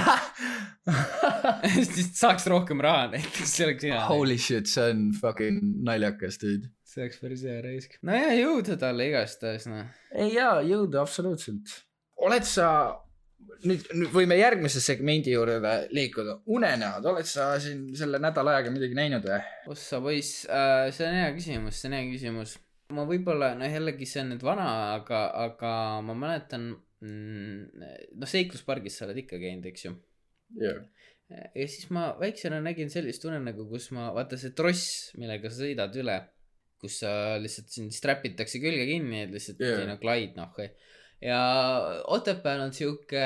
siis saaks rohkem raha näiteks, see oleks hea. Holy shit, see on fucking naljakas, dude. see oleks päris hea raisk. no ja jõudu talle igastahes noh. ei jaa, jõudu absoluutselt. Oled sa, nüüd, nüüd võime järgmise segmendi juurde liikuda. unenäod, oled sa siin selle nädala ajaga midagi näinud või? ossa poiss äh,, see on hea küsimus, see on hea küsimus. ma võib-olla, noh jällegi see on nüüd vana, aga, aga ma mäletan mm,, noh seikluspargis sa oled ikka käinud, eks ju. jah. ja siis ma väiksena nägin sellist unenägu, kus ma, vaata see tross, millega sa sõidad üle, kus sa lihtsalt sind strapitakse külge kinni, et lihtsalt yeah. no glide noh. Ja Otepääl on sihuke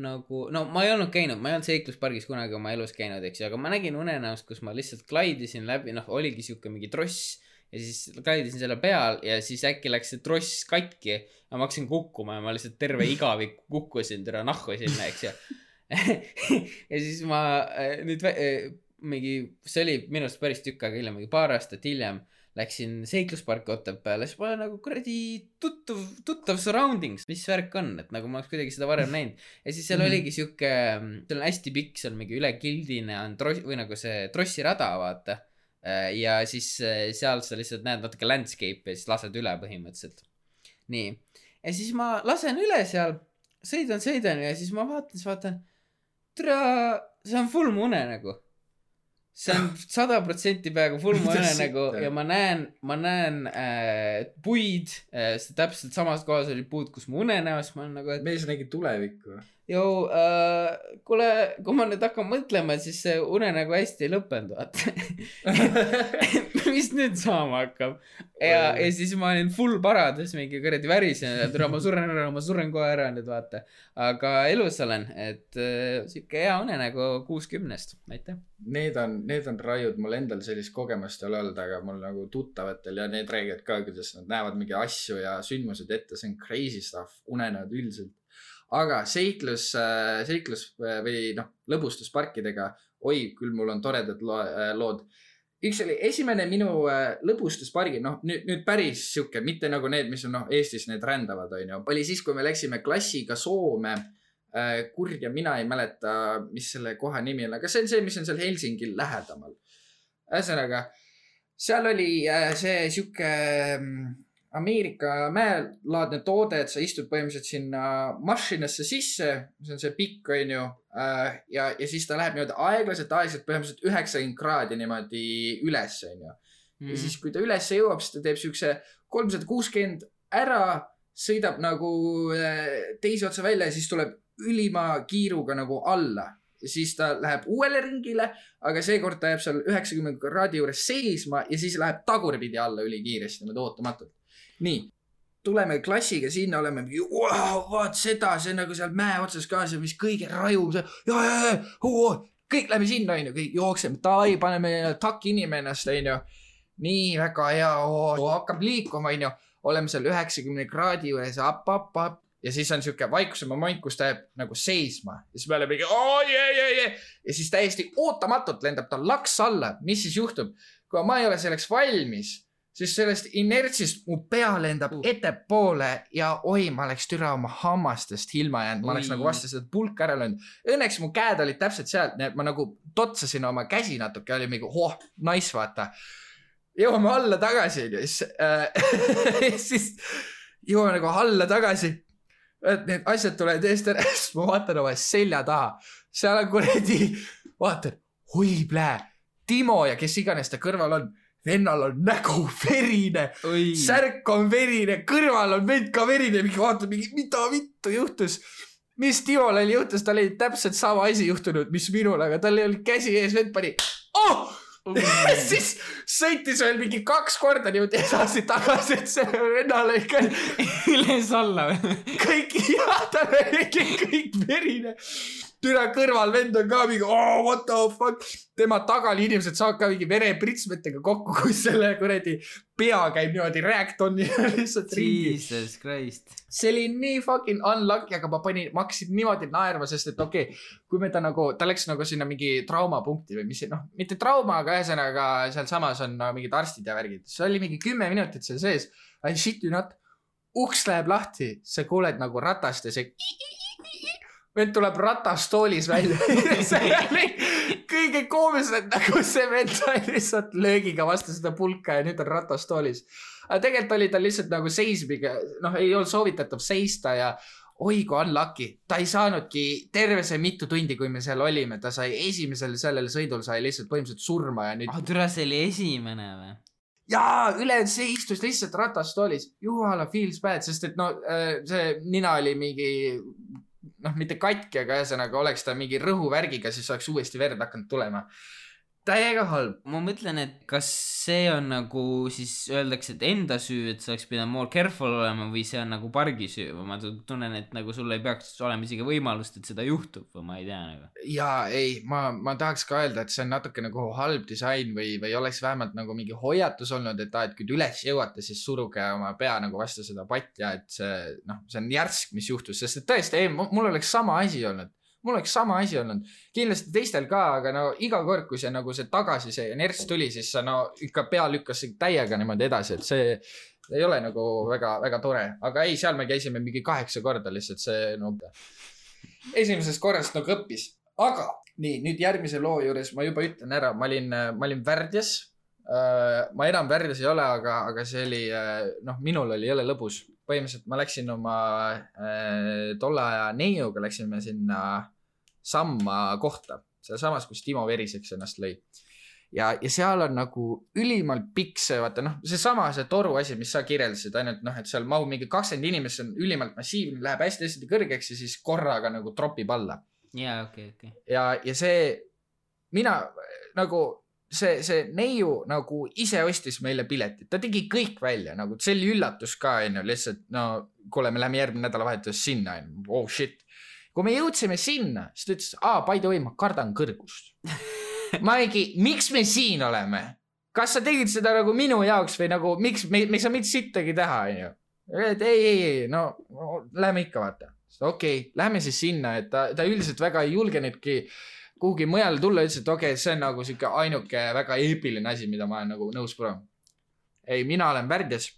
nagu, no ma ei olnud käinud, ma ei olnud seikluspargis kunagi oma elus käinud, eks ju, aga ma nägin unenäost, kus ma lihtsalt glide isin läbi, noh, oligi sihuke mingi tross ja siis glide isin selle peal ja siis äkki läks see tross katki ja ma hakkasin kukkuma ja ma lihtsalt terve igavik kukkusin türa nahku sinna, eks ju. ja siis ma äh, nüüd äh, mingi, see oli minu arust päris tükk aega hiljem, mingi paar aastat hiljem läksin seiklusparki Otepääle, siis ma olen nagu kuradi tuttav, tuttav surroundings, mis värk on, et nagu ma oleks kuidagi seda varem näinud. ja siis seal Mhm. oligi sihuke, seal on hästi pikk, seal mingi üle kildine on tross või nagu see trossirada, vaata. ja siis äh, seal sa lihtsalt näed natuke landscape'i ja siis lased üle põhimõtteliselt. nii, ja siis ma lasen üle seal, sõidan, sõidan ja siis ma vaatan, siis vaatan, tere, see on full mu unenägu. See on sada protsenti peaaegu full unenägu sitta? ja ma näen, ma näen äh, puid äh,, täpselt samas kohas oli puud, kus mu unenäos, ma olen nagu, et mees nägi tulevikku. Joo äh,, kuule, kui ma nüüd hakkan mõtlema, siis see unenägu hästi ei lõppenud, vaata. mis nüüd saama hakkab? ja, ja siis ma olin full parades mingi kuradi värisen, et ära ma suren ära, ma suren kohe ära nüüd vaata. aga elus olen, et äh, sihuke hea unenägu kuuskümnest, aitäh. Need on, need on raiud, mul endal sellist kogemust ei ole olnud, aga mul nagu tuttavatel ja need räägivad ka, kuidas nad näevad mingeid asju ja sündmused ette, see on crazy stuff, unenäod üldiselt. Aga seiklus, seiklus äh, või noh, lõbustusparkidega, oi, küll mul on toredad lo lood. üks oli esimene minu äh, lõbustuspargi, noh nüüd, nüüd päris sihuke, mitte nagu need, mis on noh, Eestis need rändavad, onju, oli siis, kui me läksime klassiga Soome äh, kurja, mina ei mäleta, mis selle koha nimi on, aga see on see, mis on seal Helsingil lähedamal. ühesõnaga, seal oli äh, see sihuke mm, Ameerika mäelaadne toode, et sa istud põhimõtteliselt sinna masinasse sisse, see on see pikk, onju. ja, ja siis ta läheb niimoodi aeglaselt, aeglaselt põhimõtteliselt üheksakümmend kraadi niimoodi üles, onju. Ja siis, kui ta ülesse jõuab, siis ta teeb siukse kolmsada kuuskümmend ära, sõidab nagu äh, teise otsa välja ja siis tuleb ülima kiiruga nagu alla. ja siis ta läheb uuele ringile, aga seekord ta jääb seal üheksakümmend kraadi juures seisma ja siis läheb tagurpidi alla ülikiiresti, niimoodi ootamatult. nii, tuleme klassiga sinna, oleme wow,, vaat seda, see on nagu seal mäe otsas ka see, mis kõige rajum, see ja, ja, ja, kõik lähme sinna, onju, kõik jookseme, davai, paneme takk inimene ennast, onju. nii väga hea, hakkab liikuma, onju. oleme seal üheksakümne kraadi juures up ja siis on siuke vaikuse moment, kus ta jääb nagu seisma. Ja siis me oleme mingi oo jee, jee, jee. Ja siis täiesti ootamatult lendab ta laks alla, mis siis juhtub, kui ma ei ole selleks valmis, siis sellest inertsist mu pea lendab Uh. ettepoole ja oi, ma oleks türa oma hammastest ilma jäänud, ma oleks nagu vastu seda pulka ära löönud. Õnneks mu käed olid täpselt sealt, nii et ma nagu totsasin oma käsi natuke, oli mingi oh, nice vaata. jõuame alla tagasi onju, siis äh, siis jõuame nagu alla tagasi. et need asjad tulevad eest ära, siis ma vaatan oma selja taha, seal on kuradi, vaatan, oi plää, Timo ja kes iganes ta kõrval on, vennal on nägu verine, särk on verine, kõrval on vend ka verine, mingi vaatab mingi, mida vittu juhtus. mis Timol oli juhtus, tal oli täpselt sama asi juhtunud, mis minul, aga tal ei olnud käsi ees, vend pani oh!. siis sõitis veel mingi kaks korda niimoodi edasi-tagasi, et sellele vennale ikka üles-alla või? kõik ja tal oli kõik verine. Türa kõrval vend on ka mingi oh, what the fuck, tema taga inimesed saavad ka mingi verepritsmetega kokku, kus selle kuradi pea käib niimoodi rääktonni lihtsalt ringi. Jesus Christ. see oli nii fucking unlucky, aga ma panin, ma hakkasin niimoodi naerma, sest et okei okay,, kui me ta nagu, ta läks nagu sinna mingi traumapunkti või mis, noh, mitte trauma, aga ühesõnaga sealsamas on no, mingid arstid ja värgid, see oli mingi kümme minutit seal sees. I shit you not, uks läheb lahti, sa kuuled nagu ratast ja see vend tuleb ratastoolis välja see oli kõige koomilisem, nagu see vend sai lihtsalt löögiga vastu seda pulka ja nüüd on ratastoolis. aga tegelikult oli ta lihtsalt nagu seismiga, noh, ei olnud soovitatav seista ja oi kui unlucky, ta ei saanudki terve see mitu tundi, kui me seal olime, ta sai esimesel sellel sõidul sai lihtsalt põhimõtteliselt surma ja nüüd ah, türa, see oli esimene või? jaa, ülejäänud see istus lihtsalt ratastoolis, jumala feels bad, sest et no äh, see nina oli mingi noh, mitte katki, aga ühesõnaga oleks ta mingi rõhuvärgiga, siis oleks uuesti verd hakanud tulema. Täiega halb. ma mõtlen, et kas see on nagu siis öeldakse, et enda süü, et sa oleks pidanud more careful olema või see on nagu pargi süü või ma tu- tunnen, et nagu sul ei peaks olema isegi võimalust, et seda juhtub või ma ei tea nagu. ja ei, ma, ma tahaks ka öelda, et see on natuke nagu halb disain või, või oleks vähemalt nagu mingi hoiatus olnud, et aa, et kui te üles jõuate, siis suruge oma pea nagu vastu seda patja, et see noh, see on järsk, mis juhtus, sest et tõesti, ei, mul oleks sama asi olnud mul oleks sama asi olnud, kindlasti teistel ka, aga no iga kord, kui see nagu see tagasi see inerts tuli, siis sa no ikka pea lükkasid täiega niimoodi edasi, et see ei ole nagu väga-väga tore, aga ei, seal me käisime mingi kaheksa korda lihtsalt see no esimesest korrast nagu õppis, aga nii nüüd järgmise loo juures ma juba ütlen ära, ma olin, ma olin Värdjas. ma enam Värdjas ei ole, aga, aga see oli noh, minul oli jõle lõbus, põhimõtteliselt ma läksin oma äh, tolle aja neiuga läksime sinna Samma kohta, sealsamas, kus Timo Veriseks ennast lõi ja, ja seal on nagu ülimalt pikk see, vaata noh, seesama see toru asi, mis sa kirjeldasid, ainult noh, et seal mahub mingi kakskümmend inimest, see on ülimalt massiivne, läheb hästi-hästi kõrgeks ja siis korraga nagu tropib alla. jaa, okei, okei. ja, ja see, mina nagu see, see neiu nagu ise ostis meile piletid, ta tegi kõik välja nagu, see oli üllatus ka onju, lihtsalt no kuule, me läheme järgmine nädalavahetus sinna onju, oh shit. Kui me jõudsime sinna, siis ta ütles, aa by the way, ma kardan kõrgust. ma mingi, miks me siin oleme? kas sa tegid seda nagu minu jaoks või nagu miks me, me ei saa mitte sittagi teha onju. et ei, ei, ei no, no lähme ikka vaata. okei okay,, lähme siis sinna, et ta, ta üldiselt väga ei julgenudki kuhugi mujale tulla, ütles, et okei okay,, see on nagu sihuke ainuke väga eepiline asi, mida ma olen nagu nõus proovima. ei, mina olen Värdjas.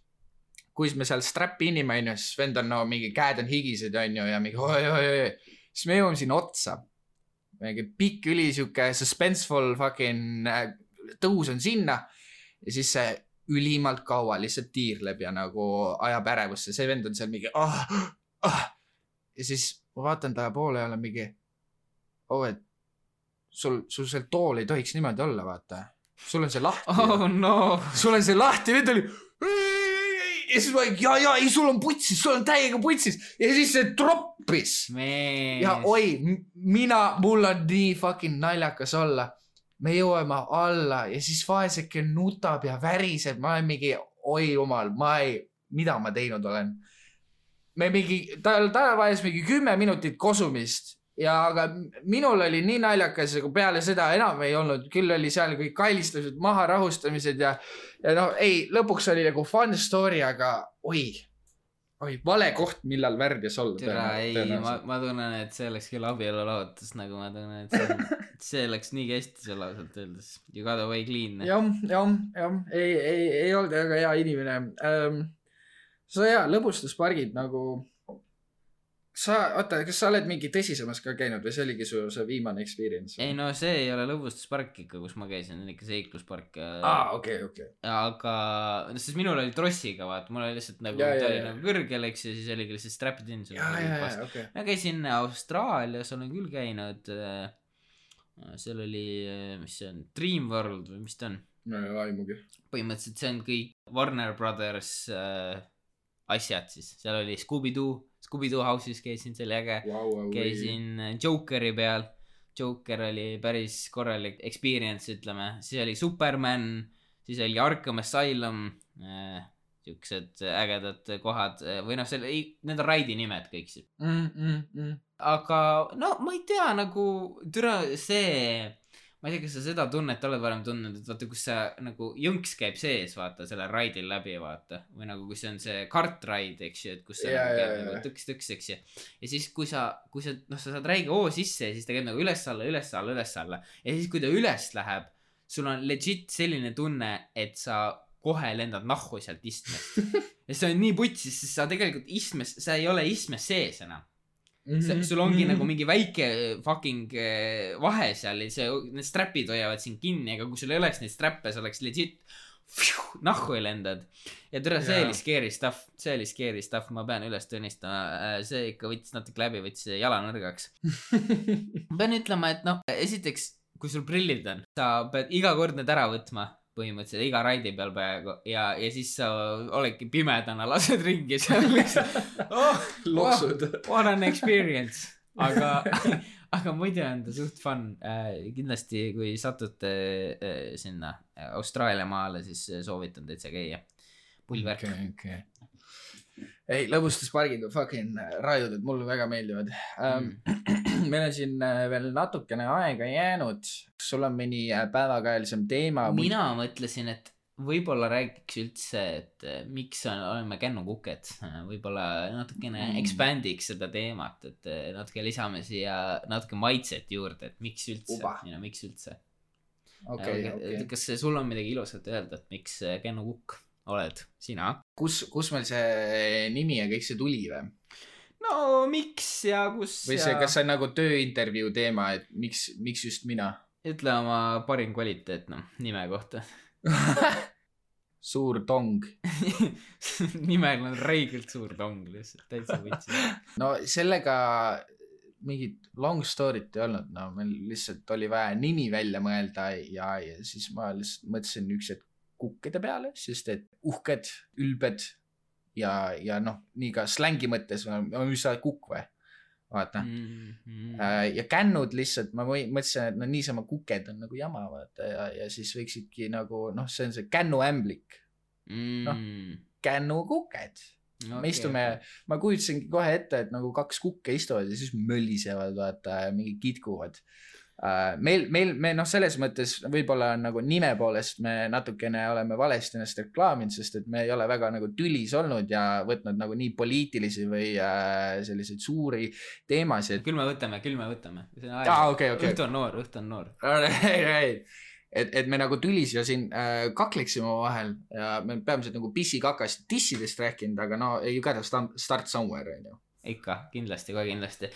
Kui me seal strap'i inime onju, siis vend on no mingi käed on higised onju ja mingi oi-oi-oi. siis me jõuame sinna otsa. mingi pikk üli sihuke suspenseful fucking äh, tõus on sinna ja siis see ülimalt kaua lihtsalt tiirleb ja nagu ajab ärevusse, see vend on seal mingi ah, ah.. ja siis ma vaatan talle poole ja olen mingi, oo, et sul, sul see tool ei tohiks niimoodi olla, vaata. sul on see lahti oh no. sul on see lahti, vend oli. Ja siis ma, ja, ja ei, sul on putsis, sul on täiega putsis. Ja siis see troppis. Ja oi, mina, mul on nii fucking naljakas olla. me jõuame alla ja siis vaeseke nutab ja väriseb, ma olen mingi, oi jumal, ma ei, mida ma teinud olen. me mingi, tal, ta vajas mingi kümme minutit kosumist ja aga minul oli nii naljakas, aga peale seda enam ei olnud, küll oli seal kõik kallistamised, maharahustamised ja, ja noh, ei, lõpuks oli nagu fun story, aga oi, oi, vale koht, millal värdjas olla. türa ei, ma, ma tunnen, et see oleks küll abielulahutus, nagu ma tunnen, et see, see läks nii hästi seal ausalt öeldes. You got away clean. jah, jah, jah, ei, ei, ei olnud väga hea inimene ähm,. sa ja lõbustuspargid nagu, sa, oota, kas sa oled mingi tõsisemas ka käinud või see oligi su see viimane experience? ei no see ei ole lõbustuspark ikka, kus ma käisin, on ikka seikluspark. aa, okei, okei. aga, sest minul oli trossiga, vaata, mul oli lihtsalt nagu, ta ja, oli ja. nagu kõrgel, eks ju, siis oligi lihtsalt strapped in. ja, ja, ja, okei. ma käisin Austraalias, olen küll käinud. seal oli, mis see on, Dream World või mis ta on? no ei ole aimugi. põhimõtteliselt see on kõik Warner Brothers äh, asjad siis, seal oli Scooby-Doo, Scooby-Doo House'is käisin, see oli äge. käisin äh, Jokeri peal, Joker oli päris korralik experience, ütleme, siis oli Superman, siis oli Arkham Asylum äh,, siuksed ägedad kohad äh, või noh, selle, need on raidi nimed kõik siis. mm,. Mm, mm. aga no ma ei tea, nagu türa see, ma ei tea, kas sa seda tunnet oled varem tundnud, et vaata, kus sa nagu jõnks käib sees, vaata sellel raidil läbi, vaata. või nagu, kui see on see kartraid, eks ju, et kus sa Ja, nagu käib ja, nagu tõks-tõks, eks ju. ja siis, kui sa, kui sa noh, sa saad räige hoo sisse ja siis ta käib nagu üles-alla, üles-alla, üles-alla. Ja siis, kui ta üles läheb, sul on legit selline tunne, et sa kohe lendad nahku sealt istmest. Ja see on nii putsis, sest sa tegelikult istmes, sa ei ole istmes sees enam see, sul ongi Mhm. nagu mingi väike fucking eh, vahe seal ja see, need strapid hoiavad sind kinni, aga kui sul ei oleks neid strappe, sa oleks legit pfiuh, nahku lendad. ja tere, see Jaa. oli scary stuff, see oli scary stuff, ma pean üles tunnistama, see ikka võttis natuke läbi, võttis jala nõrgaks. ma pean ütlema, et noh, esiteks, kui sul prillid on, sa pead iga kord need ära võtma põhimõtteliselt iga raidi peal peaaegu ja, ja siis sa oledki pimedana, lased ringi seal lihtsalt oh,. loksud. What an experience, aga, aga muidu on ta suht fun äh,. kindlasti, kui satute äh, sinna Austraalia maale, siis äh, soovitan täitsa käia. pull värk okei, okei. ei, lõbustuspargid on fucking rajud, et mulle väga meeldivad um,. Mm. meil on siin äh, veel natukene aega jäänud. kas sul on mõni äh, päevakajalisem teema? mina mõtlesin, et võib-olla räägiks üldse, et äh, miks on, oleme kännukuked, võib-olla natukene Mm. expandiks seda teemat, et natuke lisame siia natuke maitset juurde, et miks üldse Uba., miks üldse. okei, okei. kas sul on midagi ilusat öelda, et miks kännukukk oled sina? kus, kus meil see nimi ja kõik see tuli või? No miks ja kus või see, kas see on nagu tööintervjuu teema, et miks, miks just mina? ütle oma parim kvaliteet noh nime kohta suur tong. nimel on räigelt suur tong lihtsalt täitsa võtsi no sellega mingit long story't ei olnud, no meil lihtsalt oli vaja nimi välja mõelda ja, ja siis ma lihtsalt mõtlesin üks hetk kukkide peale, sest et uhked, ülbed ja, ja noh, nii ka slängi mõttes, mis sa oled kukk või? vaata mm.. mm. ja kännud lihtsalt, ma mõtlesin, et no niisama kuked on nagu jama, vaata ja, ja siis võiksidki nagu noh, see on see kännuämblik, noh, mm. kännukuked okay, me istume ma kujutasingi kohe ette, et nagu kaks kukke istuvad ja siis möllisevad, vaata, mingi kitkuvad. meil, meil, me noh, selles mõttes võib-olla on nagu nime poolest me natukene oleme valesti ennast reklaaminud, sest et me ei ole väga nagu tülis olnud ja võtnud nagu nii poliitilisi või uh, selliseid suuri teemasid. küll me võtame, küll me võtame. aa, okei, okei. õhtu on noor, õhtu on noor. et, et me nagu tülis ja siin äh, kakleksime omavahel ja me peamiselt nagu pissikakast, dissidest rääkinud, aga no you gotta sta- start somewhere onju. ikka, kindlasti, kohe kindlasti.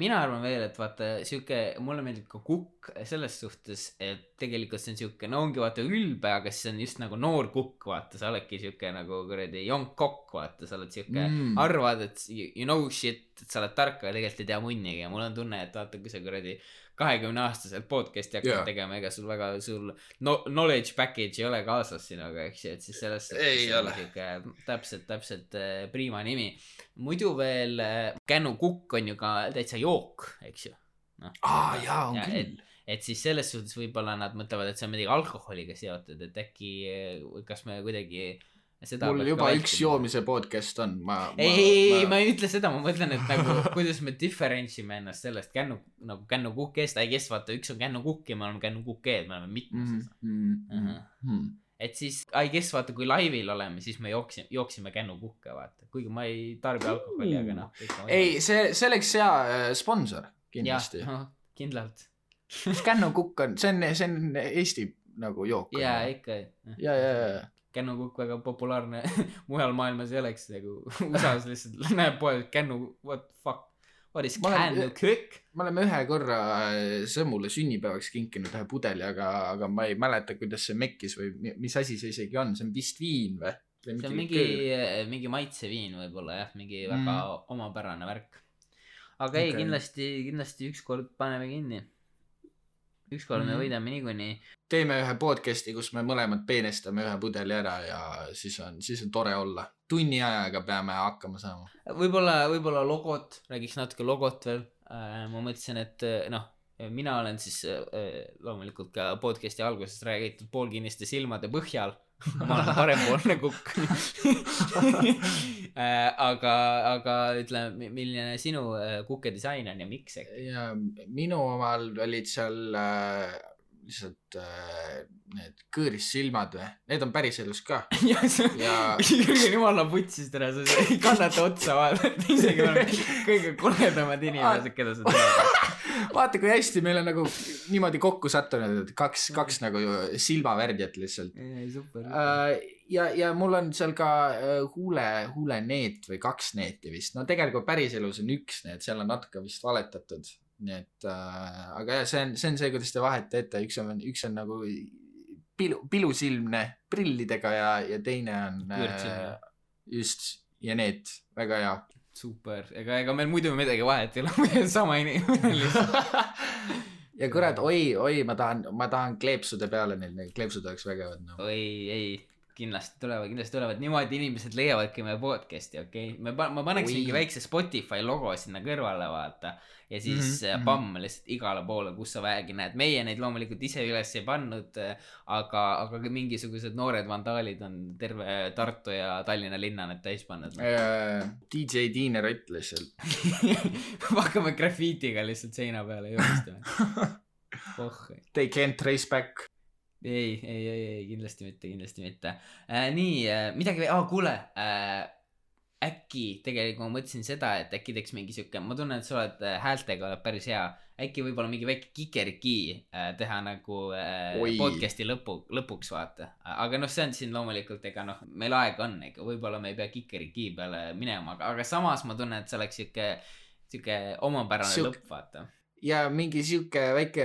Mina arvan veel, et vaata sihuke, mulle meeldib ka kukk selles suhtes, et tegelikult see on sihuke, no ongi vaata ülbe, aga siis on just nagu noor kukk, vaata, sa oledki sihuke nagu kuradi cock, vaata, sa oled sihuke Mm. arvad, et you, know shit, et sa oled tark, aga tegelikult ei tea munnigi ja mul on tunne, et vaata, kui sa kuradi kahekümne aastaselt podcast'i hakkad yeah. tegema, ega sul väga, sul no, knowledge package ei ole kaasas sinuga, eks ju, et siis selles see on sihuke täpselt, täpselt äh, prima nimi. muidu veel äh, kännukukk on ju ka täitsa jook, eks ju. aa jaa, on Ja, küll. et siis selles suhtes võib-olla nad mõtlevad, et see on midagi alkoholiga seotud, et äkki, kas me kuidagi mul juba üks. joomise podcast on, ma. ei, ei, ei, ma ei ütle seda, ma mõtlen, et nagu kuidas me differentsime ennast sellest kännu, nagu kännukukest, I guess vaata, üks on kännukukk ja me oleme kännukuked, me oleme mitmuses mm,. Mhm. mm, mm. Et siis I guess vaata, kui laivil oleme, siis me jooksime, jooksime kännukukke vaata, kuigi ma ei tarbi alkoholi, aga noh. ei, see, see oleks hea äh, sponsor kindlasti. kindlalt. kännukukk on, see on, see on Eesti nagu jook. ja ikka. ja, ja, ja, kännukukk väga populaarne mujal maailmas ei oleks nagu USA-s lihtsalt näeb poes kännu, what fuck, what is Ma olen- kännukukk? me oleme ühe korra äh, Sõmmule sünnipäevaks kinkinud ühe pudeli, aga, aga ma ei mäleta, kuidas see mekkis või mi- mis asi see isegi on, see on vist viin või? see on mingi, mingi maitseviin võib-olla jah, mingi väga Mm. omapärane värk. aga ei Okei. kindlasti, kindlasti ükskord paneme kinni. Ükskord me Mhm. võidame niikuinii. teeme ühe podcast'i, kus me mõlemad peenestame ühe pudeli ära ja siis on, siis on tore olla. tunni ajaga peame hakkama saama. võib-olla, võib-olla logot, räägiks natuke logot veel. ma mõtlesin, et eh, noh, mina olen siis eh, loomulikult ka podcast'i alguses räägitud poolkinniste silmade põhjal. Ma olen parempoolne kukk. aga, aga ütle, milline sinu eh, kukedisain on ja miks äkki? ja minu omal olid seal äh, lihtsalt äh, need kõõrissilmad või, need on päriselus ka ja Jürgen jumala putsis täna, sa ei kannata otsa vaadata, isegi kõige koledamad inimesed, keda sa tead. vaata, kui hästi meil on nagu niimoodi kokku sattunud, et kaks, kaks nagu silmavärdjat lihtsalt. super. ja, ja mul on seal ka äh, huule, huuleneet või kaks neeti vist, no tegelikult päriselus on üks neet, seal on natuke vist valetatud. nii et äh,, aga jah, see on, see on see, kuidas te vahet teete, üks on, üks on nagu pilu, pilusilmne prillidega ja, ja teine on Võõrsilmne. just ja need, väga hea. super, ega, ega meil muidu midagi vahet ei ole, me oleme sama inimene lihtsalt. ja kurat, oi, oi, ma tahan, ma tahan kleepsude peale neil, need kleepsud oleks vägevad noh. oi, ei, kindlasti tulevad, kindlasti tulevad, niimoodi inimesed leiavadki meie podcast'i, okei okay?. me, ma paneks mingi väikse Spotify logo sinna kõrvale, vaata. ja siis mm -hmm, pamm lihtsalt igale poole, kus sa vähegi näed, meie neid loomulikult ise üles ei pannud, aga, aga ka mingisugused noored vandaalid on terve Tartu ja Tallinna linna need täis pannud. Äh, DJ Tiiner ütles seal, hakkame grafiitiga lihtsalt seina peale joonistama. oh, they can't trace back. ei, ei, ei, ei kindlasti mitte, kindlasti mitte äh,. nii äh,, midagi veel, aa kuule äh,. äkki tegelikult ma mõtlesin seda, et äkki teeks mingi siuke, ma tunnen, et sa oled äh, häältega oled päris hea. äkki võib-olla mingi väike kikeriki äh, teha nagu äh, Oi. podcast'i lõpu, lõpuks vaata. aga noh, see on siin loomulikult, ega noh, meil aega on, ega võib-olla me ei pea kikeriki peale minema, aga, aga samas ma tunnen, et see oleks siuke, siuke omapärane Siuk- lõpp, vaata. Ja mingi sihuke väike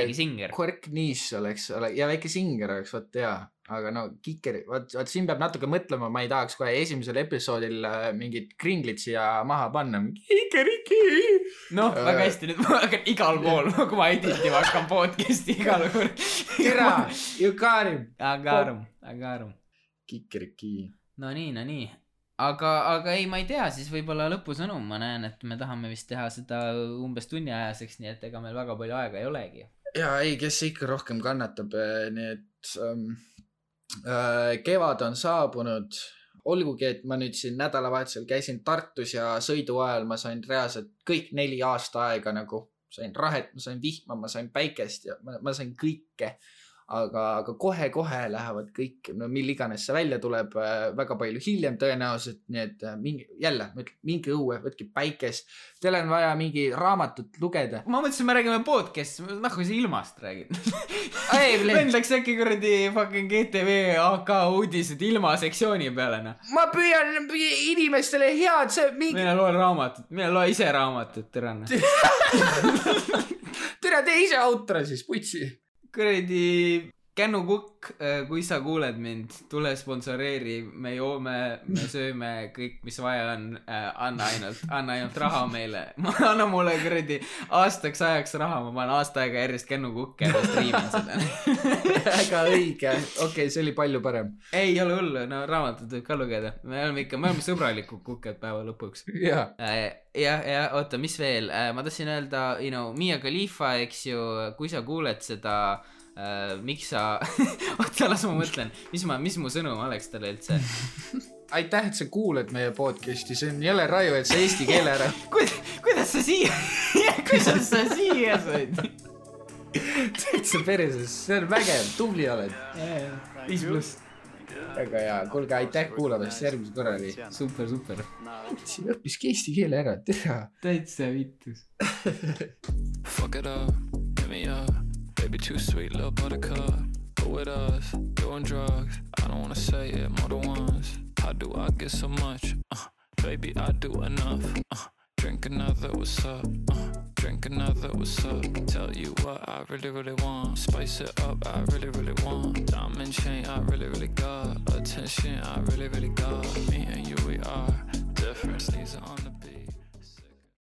väike singer. quirk niche oleks, ole- ja väike singer oleks vot hea, aga no kiker, vot, vot siin peab natuke mõtlema, ma ei tahaks kohe esimesel episoodil äh, mingit kringlit siia maha panna. kikeriki. noh, Äh, väga hästi, nüüd ma hakkan igal pool, kui ma editima hakkan podcast'i igal pool. tere, you got him. aga arm, aga arm. kikeriki. no nii, no nii. aga, aga ei, ma ei tea, siis võib-olla lõpusõnum, ma näen, et me tahame vist teha seda umbes tunniajaseks, nii et ega meil väga palju aega ei olegi. ja ei, kes ikka rohkem kannatab, nii et ähm, äh, kevad on saabunud. olgugi, et ma nüüd siin nädalavahetusel käisin Tartus ja sõidu ajal ma sain reaalselt kõik neli aasta aega nagu, sain rahet, ma sain vihma, ma sain päikest ja ma, ma sain kõike. aga, aga kohe-kohe lähevad kõik, no mil iganes see välja tuleb äh,, väga palju hiljem tõenäoliselt, nii et äh, mingi, jälle minge õue, võtke päikest. Teil on vaja mingi raamatut lugeda. ma mõtlesin, me räägime podcast'i, kui sa ilmast räägid. Läks äkki kuradi fucking GTV AK uudised ilma sektsiooni peale, noh. ma püüan inimestele head, see mingi, mine loe raamatut, mine loe ise raamatut, tere noh. tere tee ise autor siis, putsi. Kuradi Kännu Kukk, kui sa kuuled mind, tule sponsoreeri, me joome, me sööme kõik, mis vaja on. anna ainult, anna ainult raha meile, anna mulle kuradi aastaks ajaks raha, ma panen aasta aega järjest Kännu Kukki ära, striimin seda. väga õige, okei okay,, see oli palju parem. ei ole hullu, no raamatut võib ka lugeda, me oleme ikka, me oleme sõbralikud kuked päeva lõpuks. jaa, jah, ja oota, mis veel, ma tahtsin öelda, you know, Miia Khalifa, eks ju, kui sa kuuled seda uh,. miks sa, oota las ma mõtlen, mis ma, mis mu sõnum oleks talle üldse. aitäh, et sa kuulad meie podcast'i, see on jõle raju, et sa eesti keele ära. kuidas sa siia, kuidas sa siia said? täitsa perses, see on vägev, tubli oled. viis pluss. väga hea, kuulge aitäh kuulamast, järgmise korrani. super, super. siin õppiski eesti keele ära, tere. täitsa vittus. Fuck it up, hit me up. Baby, too sweet, little buttercup. Go with us, doing drugs. I don't wanna say it more than once. How do I get so much? Uh, baby, I do enough. Uh, drink another, what's up? Uh, drink another, what's up? Tell you what I really, really want. Spice it up, I really, really want. Diamond chain, I really, really got. Attention, I really, really got. Me and you, we are different. Are on the